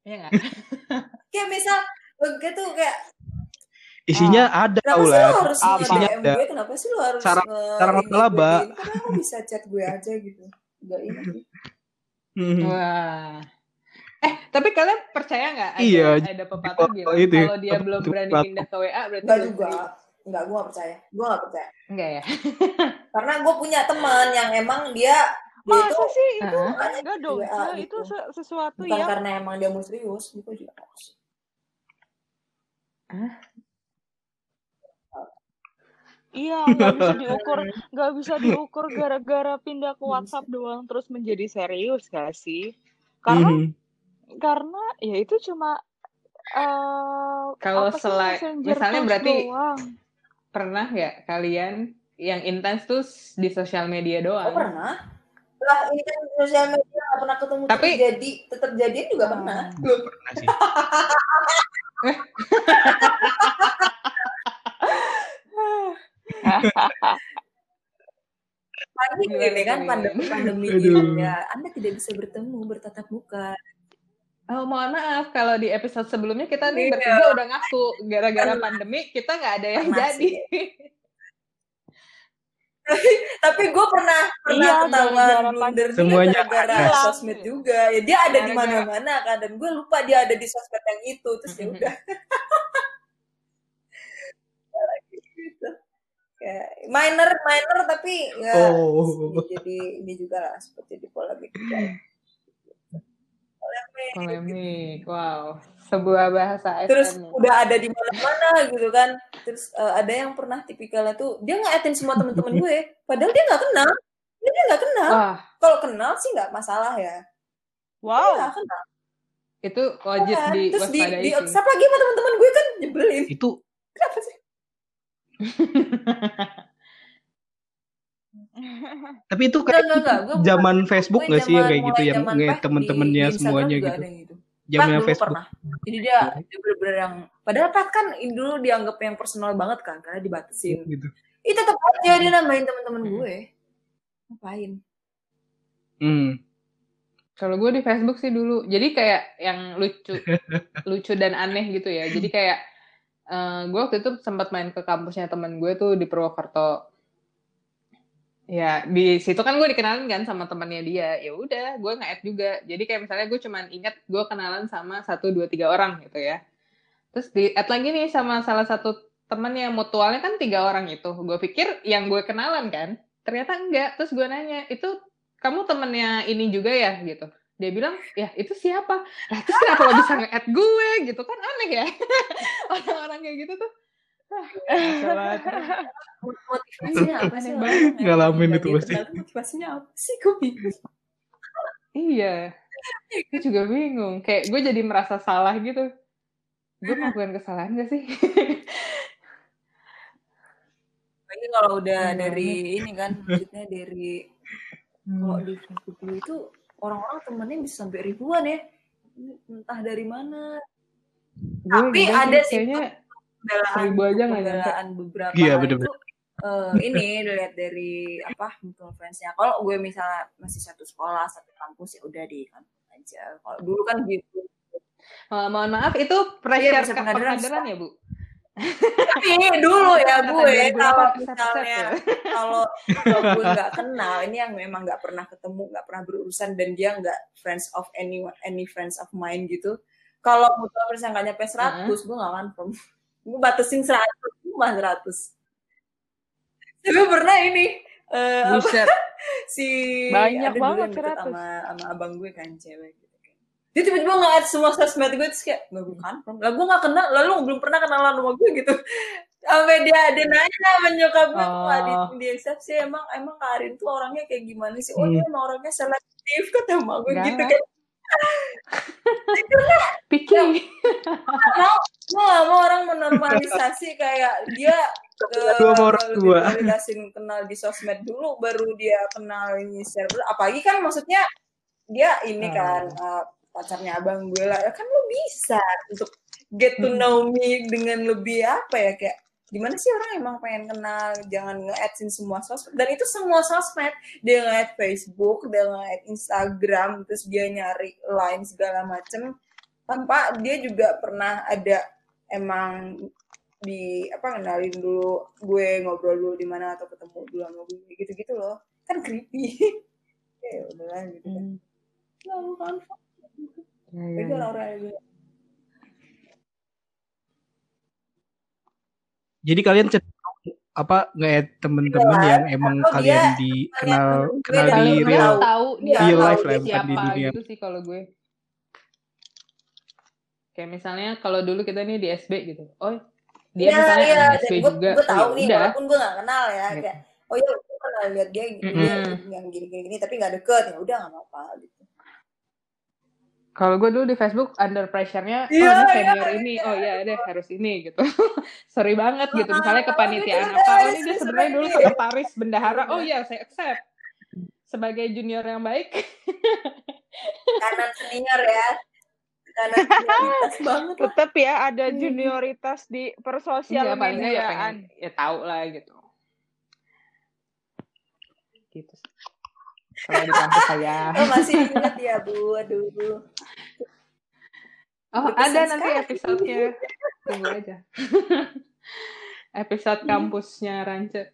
ya nggak (laughs) kayak misal gue tuh kayak Isinya ada kenapa tau sih lo harus Apa? Isinya ada. gue kenapa sih lo harus Cara- nge- cara ngelaba. gini? kenapa bisa chat gue aja gitu Enggak ini sih. Hmm. Wah. Eh, tapi kalian percaya nggak ada, Iya, ada pepatah bilang itu ya, kalau dia belum itu berani pindah ke WA berarti Enggak belum juga. Enggak, gue gak percaya. Gue gak percaya. Enggak ya? (laughs) Karena gue punya teman yang emang dia dia itu Masa sih itu Heeh. enggak dong. WA gitu. Itu se- sesuatu bukan yang karena emang dia mau serius, gue juga harus. iya nggak bisa (laughs) diukur nggak bisa diukur gara-gara pindah ke WhatsApp doang terus menjadi serius gak sih? Karena Mhm. karena ya itu cuma eh Kalau apa sih, selai- messenger misalnya berarti doang. Pernah nggak kalian yang intens tuh di sosial media Oh doang? pernah. Lah ini kan sosial media gak pernah ketemu Tapi- jadi tetap jadian juga Hmm. pernah. Pernah sih. Lagi Gimana ini kan pandemi pandemi ya. Anda tidak bisa bertemu bertatap muka. Oh mohon maaf kalau di episode sebelumnya kita nih Iya. bertiga udah ngaku gara-gara pandemi kita nggak ada yang Pernah jadi. (laughs) Tapi gue pernah pernah Iya, gara-gara blunder Semuanya gara-gara ada. sosmed juga. Ya dia ada di mana-mana kan dan gue lupa dia ada di sosmed yang itu terus ya udah. (laughs) gitu. Kayak minor minor tapi ya Oh. jadi ini juga lah seperti di polemik juga. (clears throat) Polemik. Polemik, wow. Sebuah bahasa Terus SM nih. udah ada di mana-mana gitu kan. Terus eh, ada yang pernah tipikalnya tuh dia nge semua temen-temen gue, padahal dia nggak kenal. Dia dia nggak kenal. Kalau kenal sih nggak masalah ya. Dia Wow. nggak kenal. itu wajib kan. di Terus di, di. WhatsApp lagi sama temen-temen gue kan nyebelin. Itu Kenapa sih? (laughs) tapi itu Enggak, kayak enggak, enggak. Gue zaman Facebook gue nggak sih yang kayak gitu mulai yang zaman nge Peh temen-temennya semuanya gitu. yang gitu. Zamannya Facebook. pernah. Jadi dia, dia bener-bener yang padahal Pak kan dulu dianggap yang personal banget kan karena dibatasin. gitu. Itu tetap aja dia nambahin teman-teman gue. Ngapain? Hmm. Kalau gue di Facebook sih dulu, jadi kayak yang lucu, (laughs) lucu dan aneh gitu ya. Jadi kayak eh gue waktu itu sempat main ke kampusnya teman gue tuh di Purwokerto. Ya di situ kan gue dikenalin kan sama temannya dia. Ya udah, gue nge-add juga. Jadi kayak misalnya gue cuman ingat gue kenalan sama satu dua tiga orang gitu ya. Terus di add lagi nih sama salah satu teman yang mutualnya kan tiga orang itu. Gue pikir yang gue kenalan kan, ternyata enggak. Terus gue nanya, itu kamu temennya ini juga ya gitu dia bilang ya itu siapa nah terus kenapa lo bisa nge-add gue gitu kan aneh ya (laughs) orang-orang kayak gitu tuh Motivasinya apa sih? (laughs) Ngalamin itu pasti. Motivasinya apa sih? Gue bingung. iya gue juga bingung kayak gue jadi merasa salah gitu gue melakukan kesalahan gak sih Lagi kalau udah Iya, dari ini kan, maksudnya dari kalau di Facebook itu orang-orang temennya bisa sampai ribuan ya. entah dari mana Gue Tapi ada sih, kayaknya pembelaan seribu aja nggak pembelaan beberapa Iya, hal bener-bener. itu eh, (laughs) ini dilihat dari apa mutual friends-nya. Kalau gue misalnya masih satu sekolah satu kampus ya udah di kampus aja. Kalau dulu kan gitu. Eh, mohon maaf itu pressure bisa ke pengadilan, pengadilan ya bu? tapi dulu ya gue 2008 kalau keset-keset misalnya ya. kalau (laughs) kalau gue nggak kenal ini yang memang nggak pernah ketemu nggak pernah berurusan dan dia nggak friends of any any friends of mine gitu. Kalau mutual friends yang nggak nyampe 100 gue nggak confirm gue batasin 100 cuma 100 tapi pernah ini eh, apa (laughs) si Banyak ada dulu banget yang deket 100. sama sama abang gue kan cewek gitu kan dia tiba-tiba nge-add semua sosmed gue terus kayak nggak gue confirm lah gue nggak kenal lalu belum pernah kenalan sama gue gitu (laughs) sampai dia dia nanya sama nyokap gue Oh. di, di eksepsi emang emang Karin tuh orangnya kayak gimana sih oh dia Hmm. emang orangnya selektif kata emak gue Enggak. gitu kan Picky. mau gue gak mau orang menormalisasi kayak dia eh, Dua sama orang lebih tua. kenal di sosmed dulu baru dia kenal ini share dulu apalagi kan maksudnya dia ini Hmm. kan eh, pacarnya abang gue lah Ya kan lo bisa untuk get to Hmm. know me dengan lebih apa ya kayak gimana sih orang emang pengen kenal jangan nge-addsin semua sosmed? Dan itu semua sosmed. Dia nge-add Facebook dia nge-add Instagram terus dia nyari line segala macem. Tanpa dia juga pernah ada emang di apa kenalin dulu gue ngobrol dulu di mana atau ketemu dulu sama gue gitu gitu loh. Kan creepy. (laughs) Ya udahlah gitu. Kan Hmm. lalu kan Ya, ya, itu ya. orang-orang yang bilang, Jadi kalian cenderung apa nge-add temen-temen Iya, yang emang atau kalian dia dikenal gue kenal di real tahu dia Real tahu life dia lah, bukan di dunia. gitu sih kalau gue. Kayak misalnya kalau dulu kita nih di SB gitu. Oh, dia Iya, misalnya iya, dan SB gue, juga. gue tahu Oh, ya nih udah. walaupun gue gak kenal ya Gitu. kayak oh ya gue pernah lihat dia, dia Mm-mm. yang gini gini gini tapi gak deket ya udah gak apa-apa gitu Kalau gue dulu di Facebook under pressure-nya, oh Iya, ini iya, senior ini, iya. oh iya deh harus ini gitu. (laughs) Sorry banget gitu. Ah, Misalnya gitu, kepanitiaan ada, apa, oh ini dia sebenarnya dulu sekretaris bendahara. Oh iya, saya accept. Sebagai junior yang baik. kanan senior ya kanan (laughs) senioritas banget Tetap ya ada Hmm. junioritas di persosial Iya, ya mediaan. pengen, ya tahu lah gitu. Gitu. Kalau di kampus saya. oh masih ingat ya bu aduh Oh, Berkesan ada nanti sekali. episode-nya. Tunggu aja. Episode kampusnya Rance.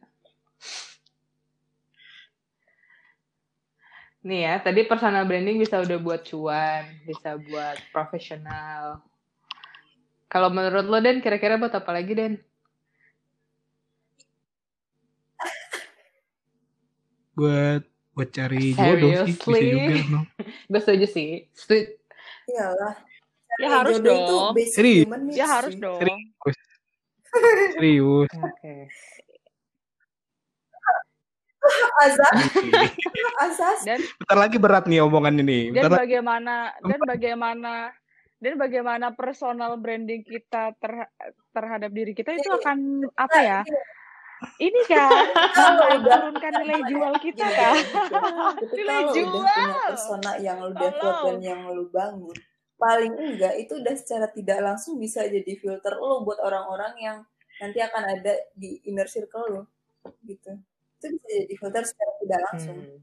Nih ya, tadi personal branding bisa udah buat cuan, bisa buat profesional. Kalau menurut lo, Den, kira-kira buat apa lagi, Den? buat buat cari jodoh sih bisa juga no. (laughs) Gue setuju sih. Setuju. iyalah Ya harus jodoh itu dong. basic Serius. human needs Ya harus sih. dong. serius (laughs) serius Oke. (laughs) azas azas Dan bentar lagi berat nih omongan ini dan bentar lagi bagaimana dan bagaimana dan bagaimana personal branding kita ter- terhadap diri kita itu akan apa ya? Ini kan (laughs) menurunkan nilai jual kita Gini, kan. ketika Nilai lo udah jual. punya persona yang lo develop dan yang lo bangun paling enggak itu udah secara tidak langsung bisa jadi filter lo buat orang-orang yang nanti akan ada di inner circle lo gitu. Itu bisa jadi filter secara tidak langsung. Hmm.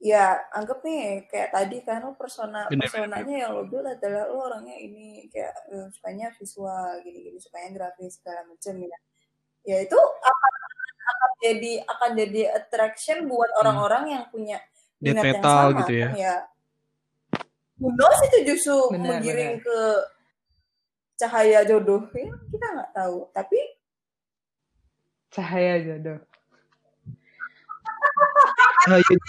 ya anggap nih kayak tadi kan lo persona Bener, personanya yang lo build adalah lo orangnya ini kayak eh, sukanya visual gini-gini sukanya grafis segala macam ya ya itu akan akan jadi akan jadi attraction buat orang-orang yang punya minat yang sama gitu ya. kan ya knows itu justru Benar, menggiring benar. ke cahaya jodoh ya kita nggak tahu tapi Cahaya jodoh. Cahaya-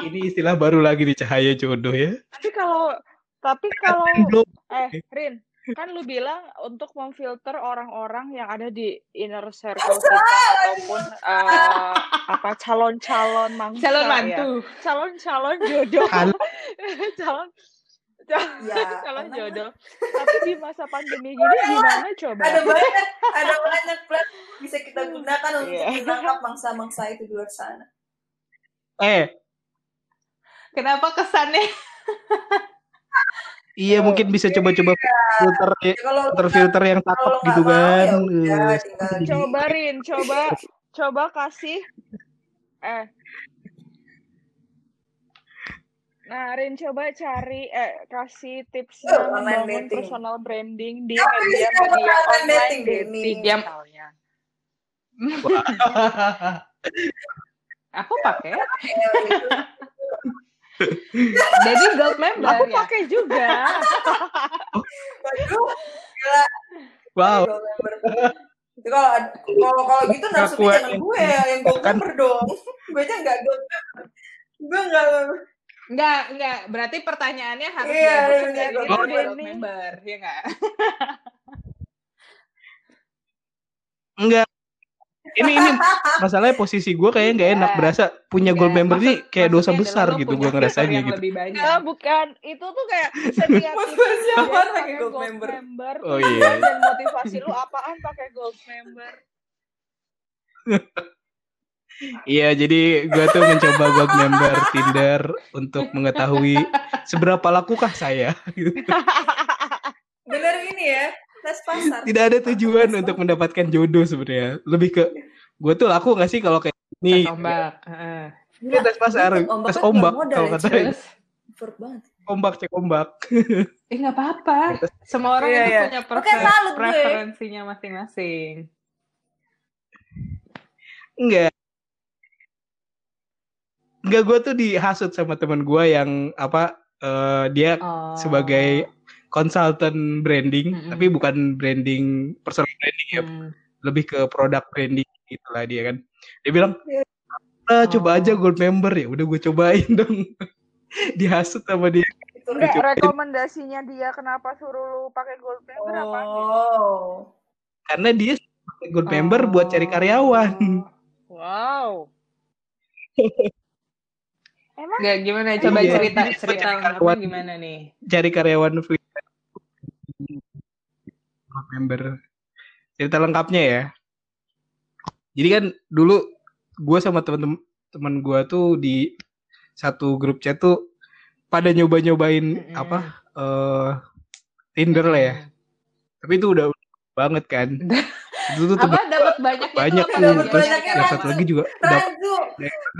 ini istilah baru lagi di cahaya jodoh ya Tapi kalau tapi kalau Belum. eh Rin kan lu bilang untuk memfilter orang-orang yang ada di inner circle kita ataupun eh, apa calon-calon mangsa Calon ya. mantu. calon-calon jodoh (laughs) Calon. (laughs) calon cal- ya calon jodoh tapi di masa pandemi gini gimana coba ada banyak ada banyak platform bisa kita gunakan untuk Iya. menangkap mangsa-mangsa itu di luar sana eh Kenapa kesannya (laughs) Iya mungkin bisa coba-coba filter Ya, kalau filter filter yang cakep lo gitu kan. ya jadi- Coba Rin, coba coba kasih eh Nah, Rin coba cari eh kasih tipsnya Oh, membangun dating. personal branding di Apa media media online online dating, dating, misalnya. (laughs) Aku pakai. Jadi gold member Aku ya. pakai juga. Waduh, gila. wow. Itu kalau kalau kalau gitu Ngakuan jangan gue ya yang gold Kan- member dong. (laughs) gue aja nggak gold member. Gue nggak Enggak, enggak. Berarti pertanyaannya harus Iya, diajukan iya, dari iya, dia gold gold member. member, ya enggak? Enggak. Ini ini masalahnya posisi gue kayaknya nggak enak Iya. berasa punya gold Enggak. member nih kayak dosa besar gitu gue ngerasanya yang gitu. lebih banyak. Enggak, bukan. Itu tuh kayak setiap (laughs) tips siapa pakai gold gold member? member. Oh, iya. (laughs) Dan motivasi lu apaan pakai gold member? Iya jadi gue tuh mencoba gold member Tinder untuk mengetahui seberapa lakukah saya. Gitu. (laughs) bener ini ya tes pasar. Tidak ada tujuan untuk mendapatkan jodoh sebenarnya. Lebih ke gue tuh laku nggak sih kalau kayak ini Tes ombak. Heeh. Ini tes pasar, tes ombak kalau kata Effort banget. ombak cek ombak. (laughs) eh nggak apa-apa. Semua orang itu iya. punya prefer- salut gue. preferensinya masing-masing. Enggak. Enggak gue tuh dihasut sama teman gue yang apa eh, dia Oh. sebagai konsultan branding Mm-mm. tapi bukan branding personal branding ya Hmm. lebih ke produk branding gitulah dia kan dia bilang ah, coba Oh. aja gold member ya udah gue cobain dong (laughs) dihasut sama dia Itu rekomendasinya dia kenapa suruh lu pakai gold member apa? Oh. karena dia pakai gold member buat cari karyawan Wow. (laughs) Emang Nggak, gimana? Coba Iya, cerita cerita karyawan. gimana nih? cari karyawan free member cerita lengkapnya ya jadi kan dulu gue sama temen-temen temen gue tuh di satu grup chat tuh pada nyoba-nyobain Mm-mm. apa eh Tinder lah ya tapi itu udah banget kan (laughs) itu tuh Apa dapat banyak banyak tuh apa Dapat terus yang apa? satu lagi juga dap- Ranju,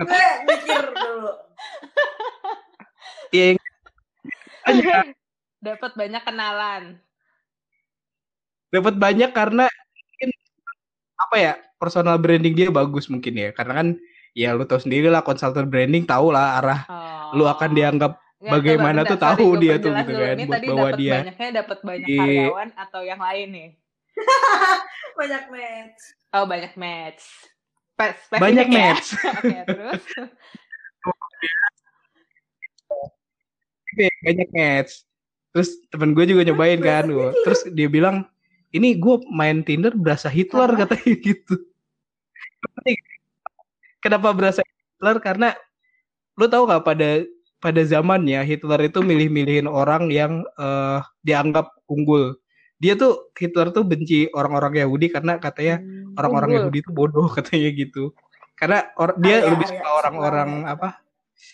gue mikir dulu. iya, (laughs) dapat banyak kenalan. Dapat banyak karena mungkin apa ya personal branding dia bagus mungkin ya karena kan ya lu tahu sendiri lah konsultan branding tahu lah arah Oh. lu akan dianggap Nggak, bagaimana tuh tahu dia tuh gitu kan, Ini buat tadi bawa dapat dia. banyaknya dapat banyak di- karyawan atau yang lain nih? (laughs) Banyak match. Oh banyak match. Spe- spesifik banyak ya? match (laughs) Oke terus. Oke, (laughs) banyak match terus temen gue juga nyobain kan gua. terus dia bilang ini gue main Tinder berasa Hitler Apa? katanya gitu. Kenapa berasa Hitler? Karena lu tahu nggak pada pada zamannya Hitler itu milih-milihin orang yang eh, dianggap unggul. Dia tuh Hitler tuh benci orang-orang Yahudi karena katanya Hmm, orang-orang Unggul. Yahudi itu bodoh (laughs) katanya gitu. Karena or- dia Arya, lebih Arya, suka orang-orang suka apa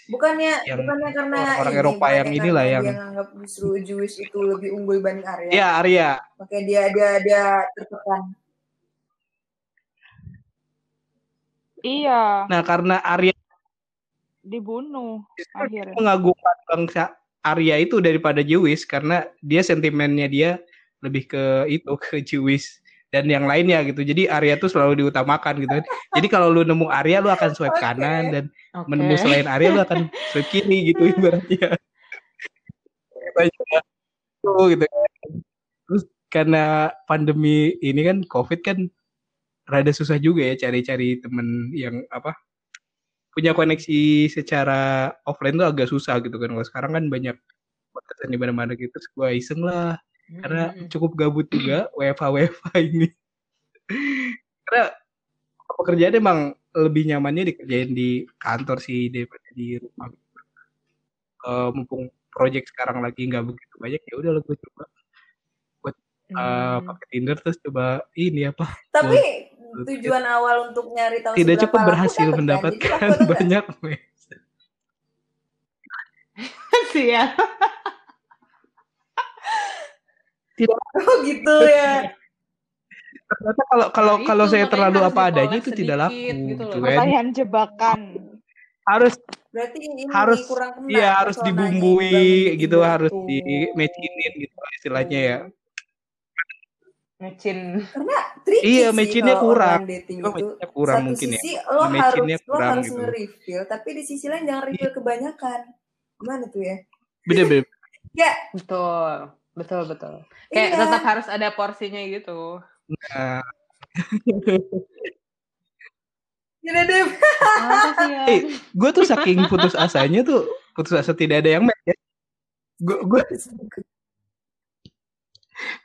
Bukannya Yang bukannya karena orang ini, Eropa yang bukannya inilah yang- dia nganggap justru Jewish itu lebih unggul dibanding Arya. ya Arya Makanya dia dia dia tertekan. Iya, nah karena Arya dibunuh akhirnya. mengagumkan bangsa Arya itu daripada Jewish karena dia sentimennya dia lebih ke itu ke Jewish dan yang lainnya gitu. Jadi Arya tuh selalu diutamakan gitu. Jadi kalau lu nemu Arya lu akan swipe (laughs) Oke. kanan dan Oke. menemu selain Arya lu akan swipe kiri gitu ibaratnya. Katanya gitu. Terus karena pandemi ini kan Covid kan rada susah juga ya cari-cari temen yang apa punya koneksi secara offline tuh agak susah gitu kan. Kalau sekarang kan banyak di mana-mana gitu. Terus gua iseng lah karena Mm-mm. cukup gabut juga WFH WFH (laughs) ini. karena pekerjaan emang lebih nyamannya dikerjain di kantor sih daripada di rumah. Eh, mumpung project sekarang lagi nggak begitu banyak ya udah gue coba eh, Hmm. pakai Tinder terus coba ini apa Tapi tujuan awal untuk nyari tahu tidak cukup berhasil kan? mendapatkan (laughs) banyak match. (laughs) Tidak (laughs) Oh gitu ya. ternyata kalau kalau Nah, kalau itu, saya terlalu apa adanya itu tidak laku gitu loh. gitu kan Pertanyaan jebakan. harus Berarti ini harus kurang kena iya harus dibumbui dibanding gitu harus di matchinin gitu lah istilahnya ya Ngecin. Karena tricky Iya, kalau kurang. dating itu. matching-nya kurang Satu mungkin ya. sisi lo harus Matching-nya lo kurang harus gitu. Iya. nge-reveal, tapi di sisi lain jangan reveal kebanyakan. Gimana tuh ya? beda beda Ya, Betul. Betul, betul. Kayak iya. tetap harus ada porsinya gitu. nah, (laughs) Gini deh. Ya? Eh, gue tuh saking putus asanya tuh putus asa tidak ada yang match ya gue gue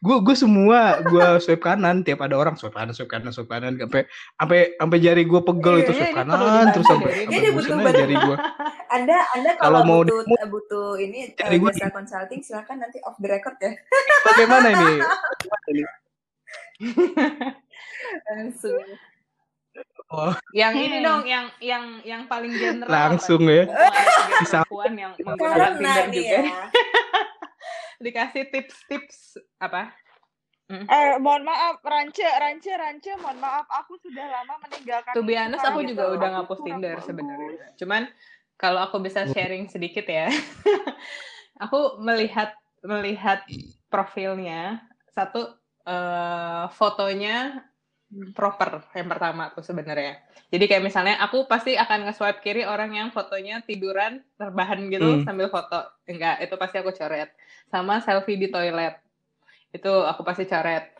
gue gue semua gue swipe kanan tiap ada orang swipe kanan swipe kanan swipe kanan sampai sampai sampai jari gue pegel Iya, itu swipe kanan terus sampai sampai bantu. jari gue Anda Anda Kalau kalau mau butuh demo- butuh ini eh, Cari gue jasa consulting silakan nanti off the record ya. bagaimana ini? (laughs) Langsung. oh, Yang ini Hmm. dong, yang yang yang paling general. langsung apa? ya perempuan yang menggunakan Tinder nih juga. ya. (laughs) Dikasih tips-tips apa? Eh, mohon maaf, Rance, Rance, Rance, mohon maaf, aku sudah lama meninggalkan. Honest, aku juga udah ngapus Tinder sebenarnya. Cuman kalau aku bisa sharing sedikit ya, (laughs) aku melihat melihat profilnya satu eh, fotonya proper yang pertama tuh sebenarnya. Jadi kayak misalnya aku pasti akan nge-swipe kiri orang yang fotonya tiduran terbahan gitu Hmm. sambil foto. Enggak, itu pasti aku coret. Sama selfie di toilet. Itu aku pasti coret.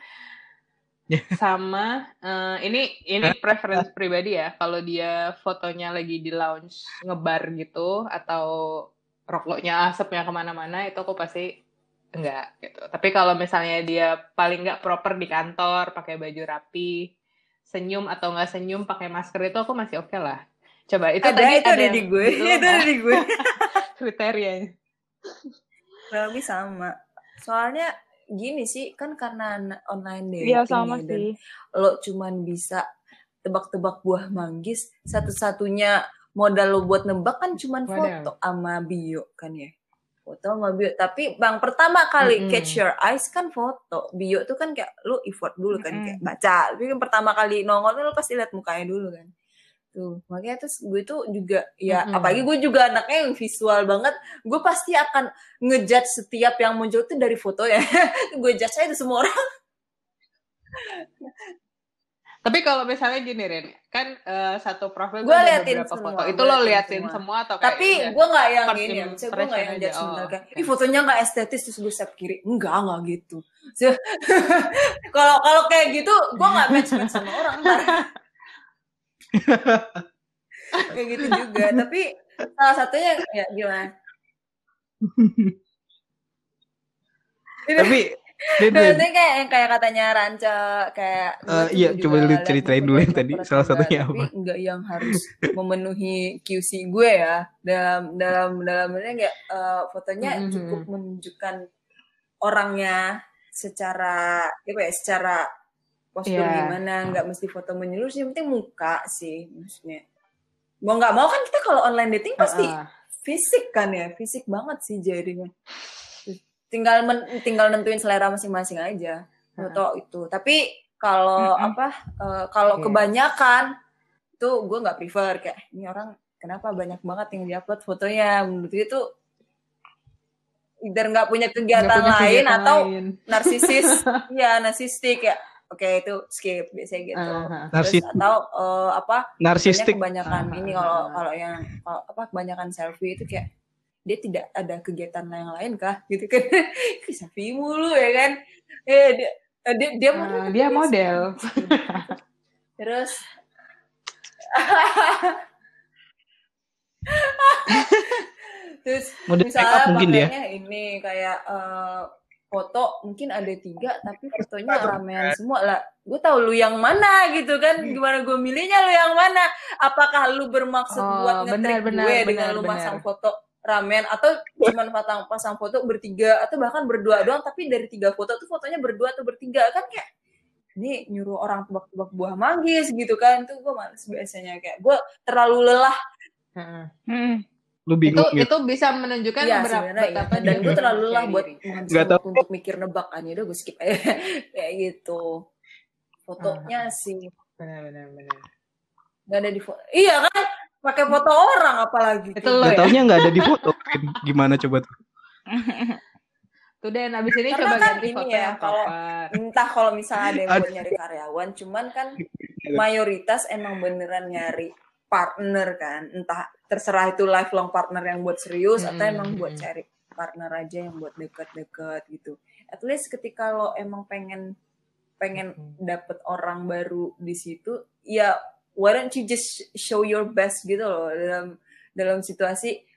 Sama eh, ini ini preference pribadi ya. Kalau dia fotonya lagi di lounge ngebar gitu atau rokoknya asapnya ke mana-mana itu aku pasti enggak gitu. Tapi kalau misalnya dia paling enggak proper di kantor, pakai baju rapi, senyum atau enggak senyum pakai masker itu aku masih oke lah. Coba itu Ada tadi itu ada yang di gue. belum (laughs) Itu ada ya, di gue. (laughs) kriterianya. Lebih sama. Soalnya gini sih kan karena na- online dating Iya sama ya, dan sih. lo cuman bisa tebak-tebak buah manggis satu-satunya modal lo buat nebak kan cuman foto sama bio kan ya foto sama bio tapi bang pertama kali Mm-mm. catch your eyes kan foto bio tuh kan kayak lo effort dulu kan Mm-mm. kayak baca tapi kan pertama kali nongol lo pasti lihat mukanya dulu kan tuh makanya terus gue tuh juga ya Mm-mm. apalagi gue juga anaknya yang visual banget gue pasti akan ngejudge setiap yang muncul tuh dari foto ya. (laughs) Gue judge aja semua orang. Tapi kalau misalnya gini Rin, kan eh, satu profil Gue liatin beberapa semua, foto. Itu lo liatin semua. semua, atau kayak tapi gue nggak yang ini ya gue nggak impression yang judge Oh, kayak ih fotonya nggak estetis terus gue save kiri. Enggak enggak gitu. (laughs) Kalau kalau kayak gitu gue nggak match match sama orang (laughs) (laughs) kayak gitu juga. Tapi salah satunya ya gimana tapi (laughs) itu kayak yang kayak katanya Ranca kayak Eh, tuh iya, coba lu ceritain dulu yang tadi, salah satunya enggak, apa? tapi enggak yang harus memenuhi QC gue ya. Dalam dalam dalam ini kayak eh, fotonya Mhm. cukup menunjukkan orangnya secara apa ya secara postur Iya. gimana nggak mesti foto menyeluruh yang penting muka sih maksudnya mau nggak mau kan kita kalau online dating pasti Heeh. fisik kan ya fisik banget sih jadinya tinggal men- tinggal nentuin selera masing-masing aja foto itu tapi kalau Mm-mm. apa eh, kalau Iya. kebanyakan tuh gue nggak prefer kayak ini orang kenapa banyak banget yang diupload fotonya menurut itu either nggak punya kegiatan punya lain kegiatan atau lain. narsisis (laughs) ya narsistik ya oke itu skip biasanya gitu. Aha. Terus narsis atau eh, apa narsistik. kebanyakan Ah, ini kalau kalau yang kalau apa kebanyakan selfie itu kayak dia tidak ada kegiatan yang lain kah? (laughs) Gitu kan. Selfie mulu ya kan? Eh dia eh, dia, dia model dia tapi model. (laughs) terus (laughs) terus Model misalnya mungkin dia. ini kayak eh, foto mungkin ada tiga tapi fotonya ramean semua. Lah gue tahu lu yang mana gitu kan. Gimana gue milihnya lu yang mana? Apakah lu bermaksud Oh, buat ngetrik benar, gue dengan benar, lu benar. pasang foto ramen atau cuman pasang pasang foto bertiga? Atau bahkan berdua doang tapi dari tiga foto tuh fotonya berdua atau bertiga? Kan kayak ini nyuruh orang tebak-tebak buah manggis gitu kan. Tuh gue males biasanya. Kayak gue terlalu lelah. Heeh. Hmm. Lu itu bingung gitu itu bisa menunjukkan Iya berapa betapa Dan gue terlalu lelah buat menghabiskan Nggak tahu. waktu untuk mikir nebak kan. Yaudah gue skip aja. (laughs) Kayak gitu. Fotonya sih. benar benar benar Gak ada di foto. Iya kan? Pakai foto orang apalagi. itu lo Gak ya taunya nggak ada di foto gimana coba tuh (laughs) tuh dan abis ini Karena coba kan ganti foto ya, yang kalau- Entah kalau misalnya ada yang buat nyari karyawan. Cuman kan (laughs) mayoritas emang beneran nyari partner kan. Entah terserah itu lifelong partner yang buat serius atau Mm-mm, emang buat cari partner aja yang buat deket-deket gitu. At least ketika lo emang pengen pengen dapet orang baru di situ, ya why don't you just show your best gitu loh. Dalam dalam situasi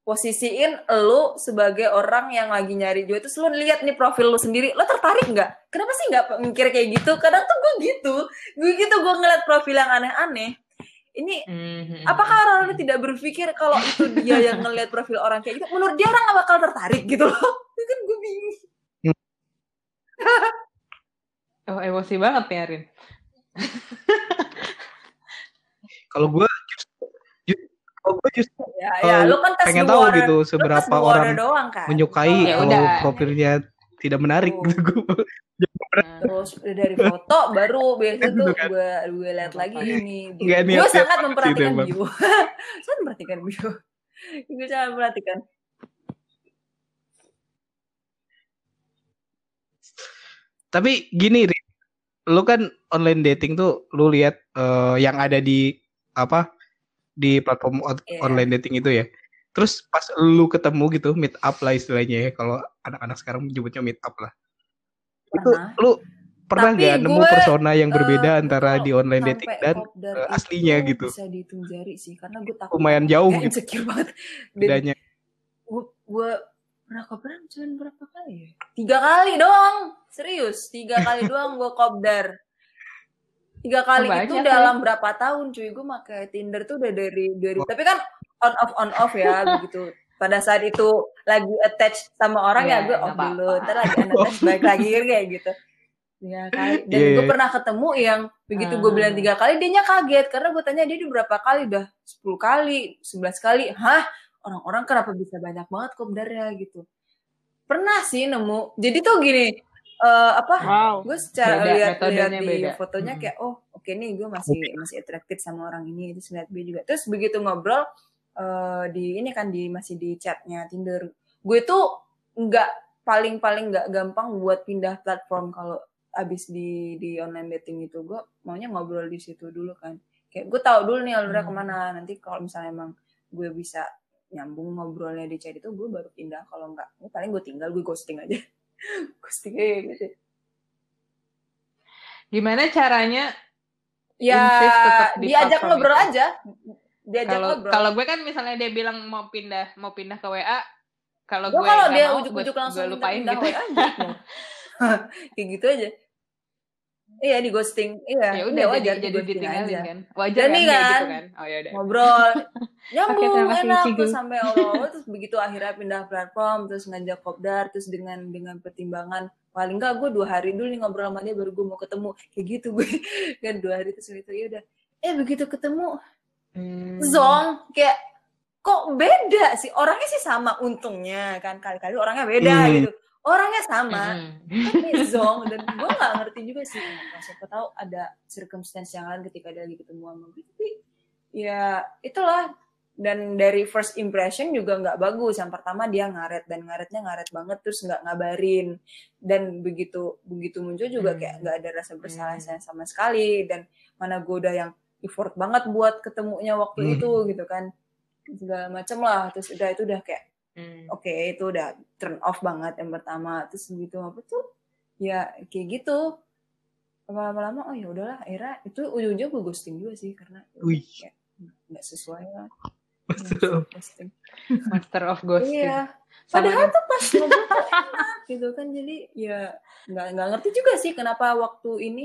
posisiin lu sebagai orang yang lagi nyari jodoh terus lu lihat nih profil lu sendiri lo tertarik nggak? Kenapa sih nggak mikir kayak gitu? Kadang tuh gue gitu. Gue gitu gue ngeliat profil yang aneh-aneh ini Mhm. apakah orang-orang tidak berpikir kalau itu dia yang ngeliat profil orang kayak gitu? Menurut dia orang nggak bakal tertarik gitu loh. (laughs) Itu kan gue bingung. Oh emosi banget nih Arin. Kalau gue kalau gue justru ya ya lu kan tes pengen tahu gitu seberapa water orang doang kan? menyukai Ya kalau udah. profilnya tidak menarik Oh. gitu. Gue Nah, terus dari foto baru biasa Gitu tuh kan. gue gue lihat lagi ini. Nggak gue niat-niat sangat memperhatikan Bang. bio (laughs) sangat memperhatikan bio (laughs) gue sangat memperhatikan. Tapi gini Ri, lu kan online dating tuh lu lihat eh, yang ada di apa di platform Iya. online dating itu ya terus pas lu ketemu gitu meet up lah istilahnya ya. Kalau anak-anak sekarang menyebutnya meet up lah. Itu Pernah. lu pernah Tapi nggak nemu persona yang berbeda Eh, antara di online dating dan itu aslinya gitu. bisa dihitung jari sih karena gue takut lumayan jauh gitu. insecure banget. Dan bedanya? gue, gue pernah kopdar cuma berapa kali ya? Tiga kali doang serius. Tiga (laughs) kali doang gue kopdar. Tiga kali Oh, itu banyak ya. dalam berapa tahun cuy. Gue pakai Tinder tuh udah dari dari tapi kan on off on off ya (laughs) begitu. Pada saat itu lagi attach sama orang Iya, ya gue off dulu ntar lagi unattach balik lagi kayak gitu. Tiga kali. Dan Iya, gue iya. pernah ketemu yang begitu gue bilang tiga kali dia nya kaget. Karena gue tanya dia udah berapa kali? Udah 10 kali 11 kali? Hah? Orang-orang kenapa bisa banyak banget kopdarnya gitu. Pernah sih nemu. Jadi tuh gini eh, apa Wow. gue secara Beda, lihat metodenya lihat di beda. fotonya Mm. kayak oh oke nih gue masih masih attracted sama orang ini terus lihat dia juga. Terus begitu ngobrol eh, di ini kan di masih di chatnya Tinder. Gue tuh nggak paling paling nggak gampang buat pindah platform kalau abis di di online dating itu. Gue maunya ngobrol di situ dulu kan. Kayak gue tahu dulu nih alurnya Hmm. ke mana. Nanti kalau misalnya emang gue bisa nyambung ngobrolnya di chat itu gue baru pindah. Kalau enggak ya paling gue tinggal gue ghosting aja. (laughs) Ghosting aja gitu. Gimana caranya ya diajak ngobrol aja diajak kalau ngobrol. kalau gue kan misalnya dia bilang mau pindah mau pindah ke WA kalau gue kalau dia ujuk-ujuk langsung gue lupain pindah gitu. WA aja (laughs) kayak gitu aja. Iya di ghosting. Iya ya udah udah wajar jadi jadi ditinggalin aja. kan. Wajar Jadi kan kayak kan, gitu kan? oh ya udah. Ngobrol. (laughs) Nyambung kasih, enak Cigu. terus sampai Allah (laughs) terus begitu akhirnya pindah platform terus ngajak kopdar terus dengan dengan pertimbangan paling enggak gue dua hari dulu nih ngobrol sama dia baru gue mau ketemu. Kayak gitu gue. Kan dua hari terus itu ya udah. Eh begitu ketemu Hmm. zong kayak kok beda sih orangnya sih sama untungnya kan kali-kali orangnya beda Hmm. gitu orangnya sama Mm-mm. tapi zong dan gue nggak ngerti juga sih Nah, siapa tahu ada circumstance yang lain ketika dia lagi ketemu sama gue tapi ya itulah dan dari first impression juga nggak bagus yang pertama dia ngaret dan ngaretnya ngaret banget terus nggak ngabarin dan begitu begitu muncul juga Hmm. kayak nggak ada rasa bersalah Hmm. sama sekali dan mana gue udah yang effort banget buat ketemunya waktu Hmm. itu gitu kan segala macem lah terus udah itu udah kayak Hmm. oke itu udah turn off banget yang pertama terus begitu apa tuh ya kayak gitu lama-lama oh ya udahlah akhirnya itu ujung-ujung gue ghosting juga sih karena ya Wih. kayak nggak sesuai lah Betul. ghosting master of ghosting iya Sama padahal tuh pas ngobrol tuh enak gitu kan jadi ya nggak nggak ngerti juga sih kenapa waktu ini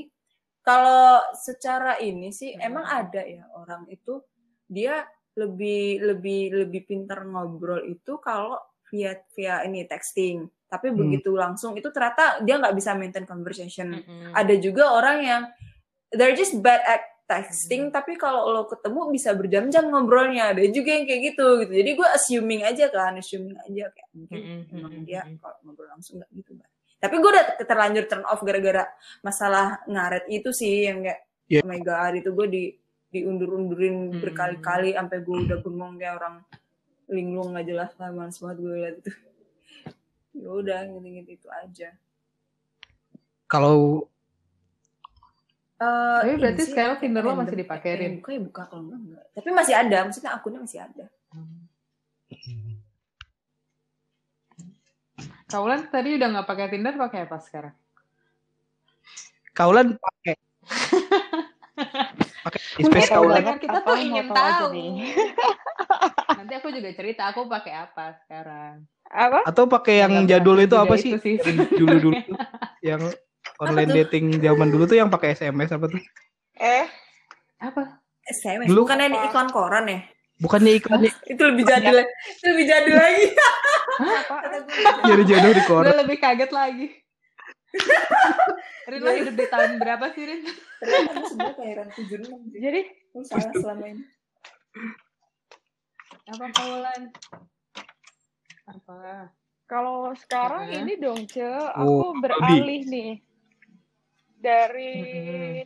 kalau secara ini sih Hmm. emang ada ya orang itu dia lebih lebih lebih pintar ngobrol itu kalau via via ini texting tapi Hmm. begitu langsung itu ternyata dia nggak bisa maintain conversation Mm-mm. ada juga orang yang they're just bad at texting tapi kalau lo ketemu bisa berjam-jam ngobrolnya ada juga yang kayak gitu gitu jadi gue assuming aja kan assuming aja kayak mungkin Mm-mm, emang mm-mm, dia mm-mm. kalau ngobrol langsung nggak gitu Mbak. Tapi gue udah terlanjur turn off gara-gara masalah ngaret itu sih yang kayak Iya. oh my god itu gue di diundur-undurin Hmm. berkali-kali sampai gue udah bengong kayak orang linglung nggak jelas lah males banget gue liat itu (laughs) ya udah gitu-gitu itu aja Kalau Eh, Tapi berarti sekarang Tinder lo masih dipakai, Eh, Rin? buka ya buka kalau enggak enggak tapi masih ada maksudnya akunnya masih ada Kaulan tadi udah nggak pakai Tinder, pakai apa sekarang? kaulan pakai (laughs) pakai space kaulan kita Apa tuh ingin tahu? (laughs) Nanti aku juga cerita aku pakai apa sekarang. Apa? atau pakai yang Agak jadul itu apa itu sih sih. dulu dulu (laughs) yang online tuh? dating zaman dulu tuh yang pakai SMS apa tuh Eh, Apa? SMS Dulu- bukan yang iklan koran ya bukannya iklannya (laughs) itu lebih jadul itu lebih jadul lagi gue. jadi jodoh di Gue koran lebih kaget lagi. Rin lo hidup di tahun berapa sih Rin? ternyata gue sebenarnya kelahiran 76 sih Jadi Gue salah selama ini Apa Kaulan? Apa? kalau sekarang ini dong, Ce, Oh, aku beralih nih dari.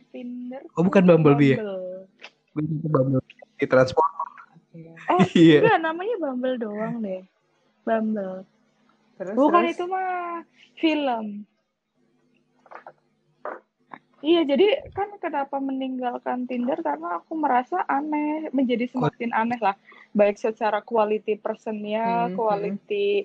Tinder. Oh, bukan ke Bumblebee ya? Gue juga Bumble di transport Iya. Oh, iya enggak, namanya Bumble doang deh. Bumble. Terus, Bukan terus? itu mah film. Iya, jadi kan kenapa meninggalkan Tinder karena aku merasa aneh, menjadi semakin aneh lah. Baik secara quality personnya, Hmm, quality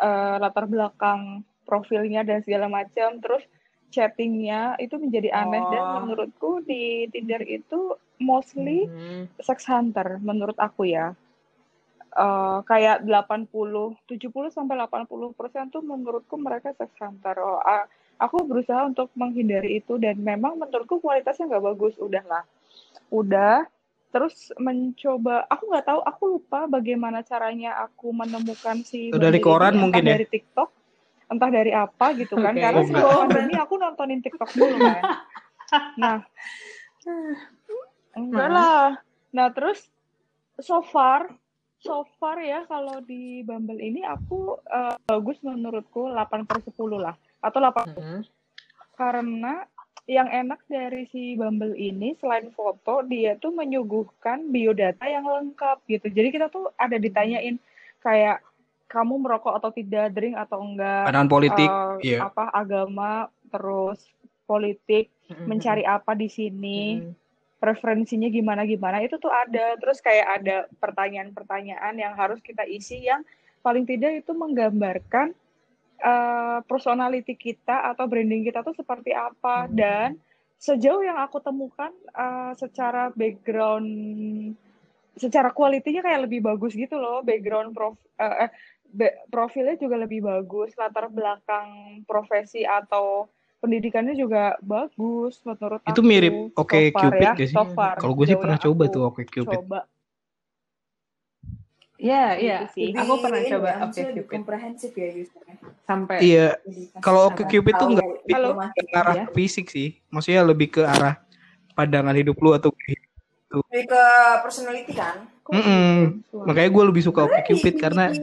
eh, latar belakang profilnya dan segala macam, terus chattingnya itu menjadi aneh dan Oh. menurutku di Tinder itu mostly Hmm. sex hunter menurut aku ya. Eh, kayak 80, 70 sampai 80 persen tuh menurutku mereka sex hunter. Oh, a- aku berusaha untuk menghindari itu dan memang menurutku kualitasnya nggak bagus. Udahlah, udah. Terus mencoba, aku nggak tahu, aku lupa bagaimana caranya aku menemukan si dari koran mungkin ya? dari TikTok, entah dari apa gitu kan. Oke. Karena sebelum pandemi aku nontonin TikTok dulu kan. Nah, Enggak Nah. lah. Nah, terus so far so far ya kalau di Bumble ini aku eh, bagus menurutku 8 per 10 lah. Atau 8 Hmm. karena yang enak dari si Bumble ini selain foto dia tuh menyuguhkan biodata yang lengkap gitu. Jadi kita tuh ada ditanyain kayak kamu merokok atau tidak, drink atau enggak, pandangan politik eh, iya apa agama, terus politik, Hmm. mencari apa di sini Hmm. preferensinya gimana gimana itu tuh ada terus kayak ada pertanyaan-pertanyaan yang harus kita isi yang paling tidak itu menggambarkan eh, personality kita atau branding kita tuh seperti apa Hmm. dan sejauh yang aku temukan eh, secara background secara kualitinya kayak lebih bagus gitu loh background prof eh, be- profilnya juga lebih bagus latar belakang profesi atau pendidikannya juga bagus menurut Itu aku mirip Oke far Cupid ya, gak sih? so kalau gue sih pernah coba tuh oke Cupid coba Iya, Gitu iya. sih. Aku pernah coba ya, Oke lebih Cupid komprehensif ya usernya sampai iya Kalau Oke Cupid tuh tahu nggak Halo? informasi. ke arah Iya. fisik sih maksudnya lebih ke arah pandangan hidup lu atau lebih ke personality kan Kok Mm-mm. suara? makanya gue lebih suka Oke Cupid karena di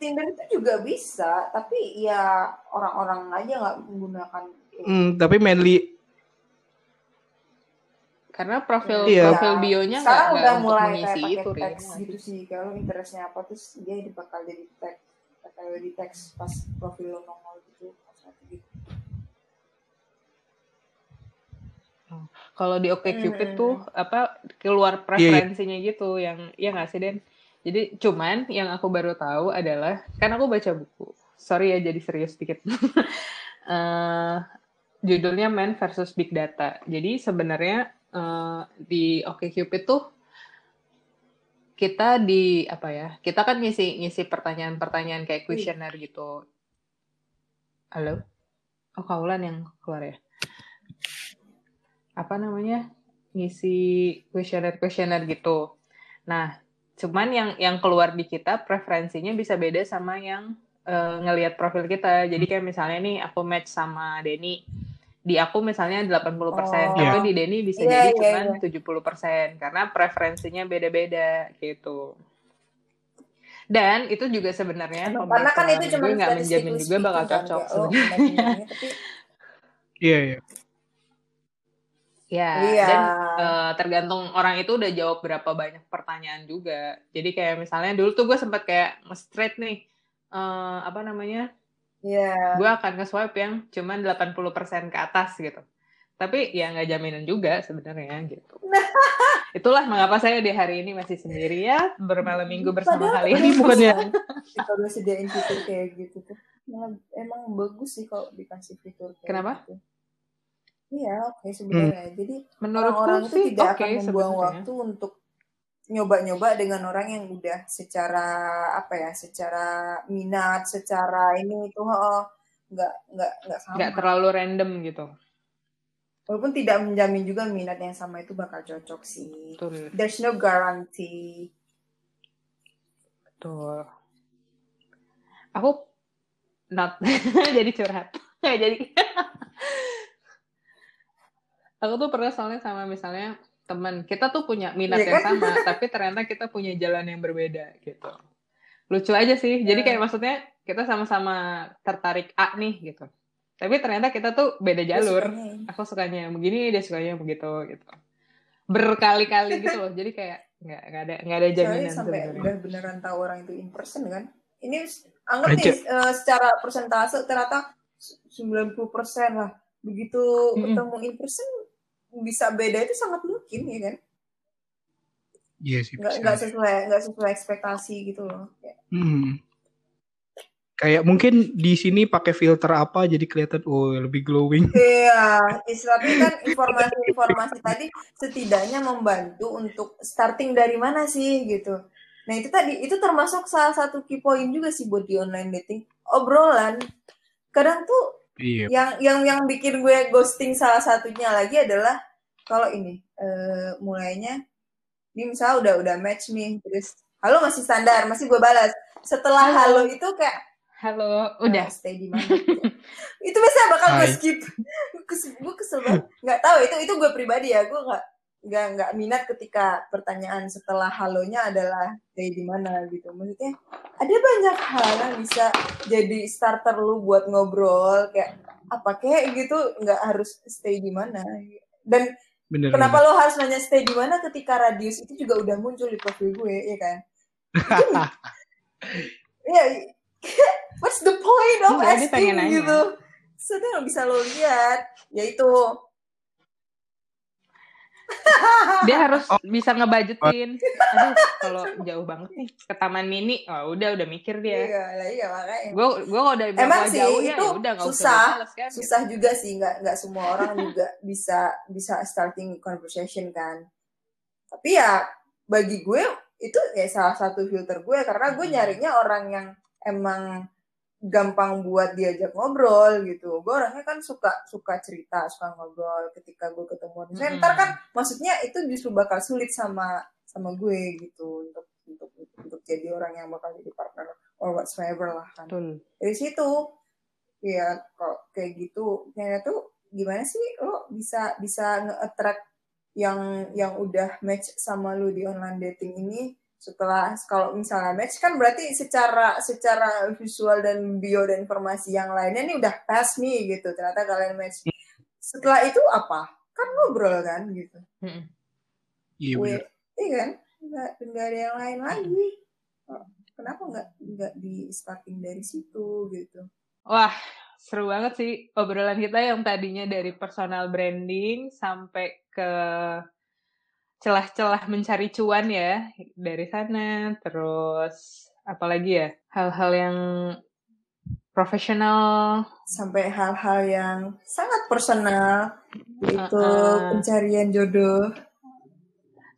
Tinder itu juga bisa tapi ya orang-orang aja nggak menggunakan hmm, tapi mainly karena profil Iya. profil bionya nggak udah untuk mulai mengisi kayak itu teks gitu sih kalau interestnya apa terus dia bakal jadi teks bakal jadi teks pas profil lo nongol gitu maksudnya gitu Kalau di Oke Cupid Hmm. tuh apa keluar preferensinya gitu yang ya nggak sih Den? Jadi cuman yang aku baru tahu adalah kan aku baca buku. Sorry ya jadi serius dikit. (laughs) Eh, judulnya Man versus Big Data. Jadi sebenarnya eh, di Oke Cupid tuh kita di apa ya? Kita kan ngisi ngisi pertanyaan-pertanyaan kayak kuesioner gitu. Halo? Oh, Kaulan yang keluar ya? Apa namanya ngisi kuesioner-kuesioner gitu. Nah, cuman yang yang keluar di kita preferensinya bisa beda sama yang eh, ngelihat profil kita. Jadi kayak misalnya nih aku match sama Denny. di aku misalnya 80%, Oh. tapi di Denny bisa Iya, jadi iya, cuma iya. 70% karena preferensinya beda-beda gitu. Dan itu juga sebenarnya karena kan itu cuma nggak menjamin juga bakal kan, cocok oh, Iya, iya. Ya, Iya. dan eh, tergantung orang itu udah jawab berapa banyak pertanyaan juga. Jadi kayak misalnya dulu tuh gue sempat kayak nge-straight nih, eh, apa namanya, Iya. gue akan nge-swipe yang cuman 80% ke atas gitu. Tapi ya nggak jaminan juga sebenarnya gitu. (laughs) Itulah mengapa saya di hari ini masih sendiri ya, bermalam minggu bersama Padahal kalian. Ini bukannya Sih, kalau sediain fitur kayak gitu tuh emang bagus sih kalau dikasih fitur kayak Kenapa? gitu. Iya, oke sebenarnya. Jadi Menurutku orang-orang itu sih tidak oke akan membuang waktu untuk nyoba-nyoba dengan orang yang udah secara apa ya, secara minat, secara ini itu oh, nggak nggak nggak sama. Nggak terlalu random gitu. Walaupun tidak menjamin juga minat yang sama itu bakal cocok sih. Betul. There's no guarantee. Betul. Aku not (laughs) jadi curhat. (laughs) Jadi. (laughs) aku tuh pernah soalnya sama misalnya teman kita tuh punya minat Iya yang kan? sama, tapi ternyata kita punya jalan yang berbeda gitu. Lucu aja sih. Jadi kayak maksudnya kita sama-sama tertarik A nih gitu. Tapi ternyata kita tuh beda jalur. sukanya. Aku sukanya yang begini, dia sukanya yang begitu gitu. Berkali-kali gitu loh. Jadi kayak nggak nggak ada nggak ada Soalnya jaminan sampai sebenarnya. udah beneran tahu orang itu in person kan. Ini anggap Aja. nih eh, secara persentase ternyata 90% lah. Begitu Mm-mm. ketemu in person bisa beda itu sangat mungkin ya kan. Iya sih. Nggak sesuai nggak sesuai ekspektasi gitu loh. Kayak, Hmm. Kayak mungkin di sini pakai filter apa jadi kelihatan oh lebih glowing. (laughs) Iya, tapi kan informasi-informasi tadi setidaknya membantu untuk starting dari mana sih gitu. Nah itu tadi itu termasuk salah satu key point juga sih buat di online dating obrolan. Kadang tuh Iya. yang yang yang bikin gue ghosting salah satunya lagi adalah kalau ini eh, mulainya ini misalnya udah udah match nih terus halo masih standar masih gue balas. Setelah halo, itu kayak Halo, udah. "Ah, stay di mana gitu. (laughs) itu biasanya bakal gue skip. (laughs) Gue kesel banget. Nggak tahu itu itu gue pribadi ya gue nggak nggak nggak minat ketika pertanyaan setelah halonya adalah stay di mana gitu. Maksudnya ada banyak hal yang bisa jadi starter lu buat ngobrol kayak apa kayak gitu nggak harus stay di mana. Dan Bener. kenapa bener. lo harus nanya stay di mana ketika radius itu juga udah muncul di profil gue ya kan (laughs) ya what's the point of Enggak, asking gitu sudah nggak bisa lo lihat yaitu Dia harus Oh. bisa ngebudgetin. Aduh, kalau jauh banget nih ke Taman Mini, oh, udah udah mikir dia. iya lah iya makanya Gue gue udah Emang sih, jauh ya, itu ya udah susah. males kan. susah juga sih nggak nggak semua orang juga bisa bisa starting conversation kan tapi ya bagi gue itu ya salah satu filter gue karena gue Hmm. nyarinya orang yang emang gampang buat diajak ngobrol gitu. Gue orangnya kan suka suka cerita suka ngobrol ketika gue ketemu Hmm. ntar kan maksudnya itu justru bakal sulit sama sama gue gitu untuk untuk untuk jadi orang yang bakal jadi partner or whatsoever lah kan. Betul. dari situ ya kok kayak gitu. Kayaknya tuh gimana sih? Lo bisa bisa nge-attract yang yang udah match sama lu di online dating ini setelah kalau misalnya match kan berarti secara secara visual dan bio dan informasi yang lainnya nih udah pas nih gitu ternyata kalian match. Setelah itu apa? Kan ngobrol kan gitu. Mm-mm. Iya bener. iya kan? Nggak nggak ada yang lain lagi. Oh, kenapa nggak nggak di starting dari situ gitu? Wah, seru banget sih obrolan kita yang tadinya dari personal branding sampai ke celah-celah mencari cuan ya dari sana. Terus apalagi ya hal-hal yang profesional. sampai hal-hal yang sangat personal yaitu Uh-uh. pencarian jodoh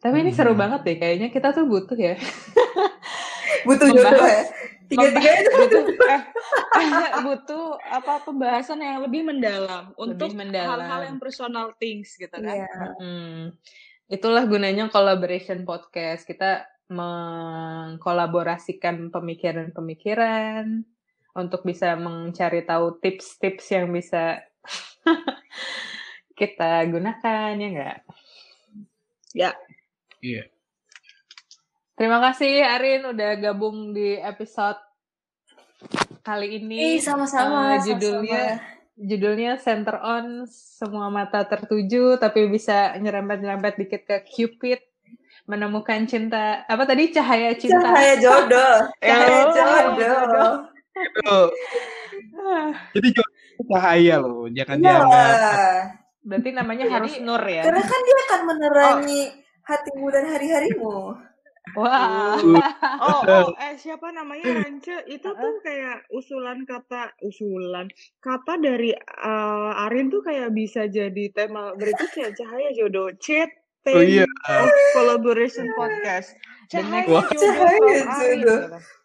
Tapi ini seru Hmm. banget deh, kayaknya kita tuh butuh ya. (laughs) butuh Membahas- jodoh ya tiga-tiga itu butuh eh, butuh apa pembahasan yang lebih mendalam untuk mendalam. hal-hal yang personal things gitu kan. Iya. Hmm. Itulah gunanya collaboration podcast. Kita mengkolaborasikan pemikiran-pemikiran untuk bisa mencari tahu tips-tips yang bisa (laughs) kita gunakan ya enggak? Ya. Iya. Terima kasih Arin udah gabung di episode kali ini. Eh, sama-sama. Eh, judulnya judulnya Center On semua mata tertuju tapi bisa nyerempet-nyerempet dikit ke Cupid menemukan cinta apa tadi cahaya cinta Cahaya jodoh. Cahaya Oh, jodoh. Itu, Ah, jadi jodoh cahaya loh, jangan Iya. dianggap. berarti namanya harus Nur ya Karena kan dia akan menerangi hatimu dan hari-harimu. Wah (laughs) Oh, oh, eh siapa namanya Rance? Itu tuh kayak usulan kata usulan kata dari eh, Arin tuh kayak bisa jadi tema berikutnya cahaya jodoh chat Oh iya. of collaboration podcast. Cahaya Wah. jodoh Cahaya from Arin, jodoh. gitu.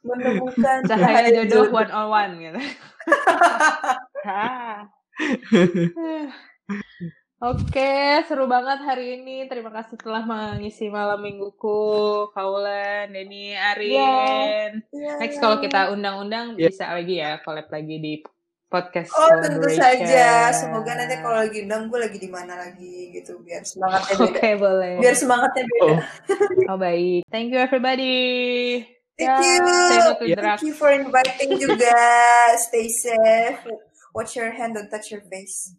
Menemukan (laughs) cahaya jodoh one on one gitu. (laughs) Oke, seru banget hari ini. Terima kasih telah mengisi malam mingguku, Kaulan, Denny, Arin. Iya. Next kalau kita undang-undang Iya. bisa lagi ya collab lagi di podcast Oh tentu saja. Semoga nanti kalau lagi undang gue lagi di mana lagi gitu biar semangatnya beda. Oke, boleh. Biar semangatnya beda. Oh, (laughs) Oh, baik. Thank you everybody. Thank you. No to Yeah. Thank you for inviting juga. Stay safe. Watch your hand, don't touch your face.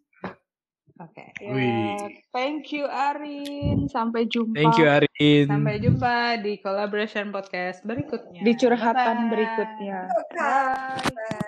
Oke. Ya, Wih. thank you Arin. Sampai jumpa. thank you Arin. Sampai jumpa di collaboration podcast berikutnya. di curhatan Bye-bye. berikutnya. Bye. Bye.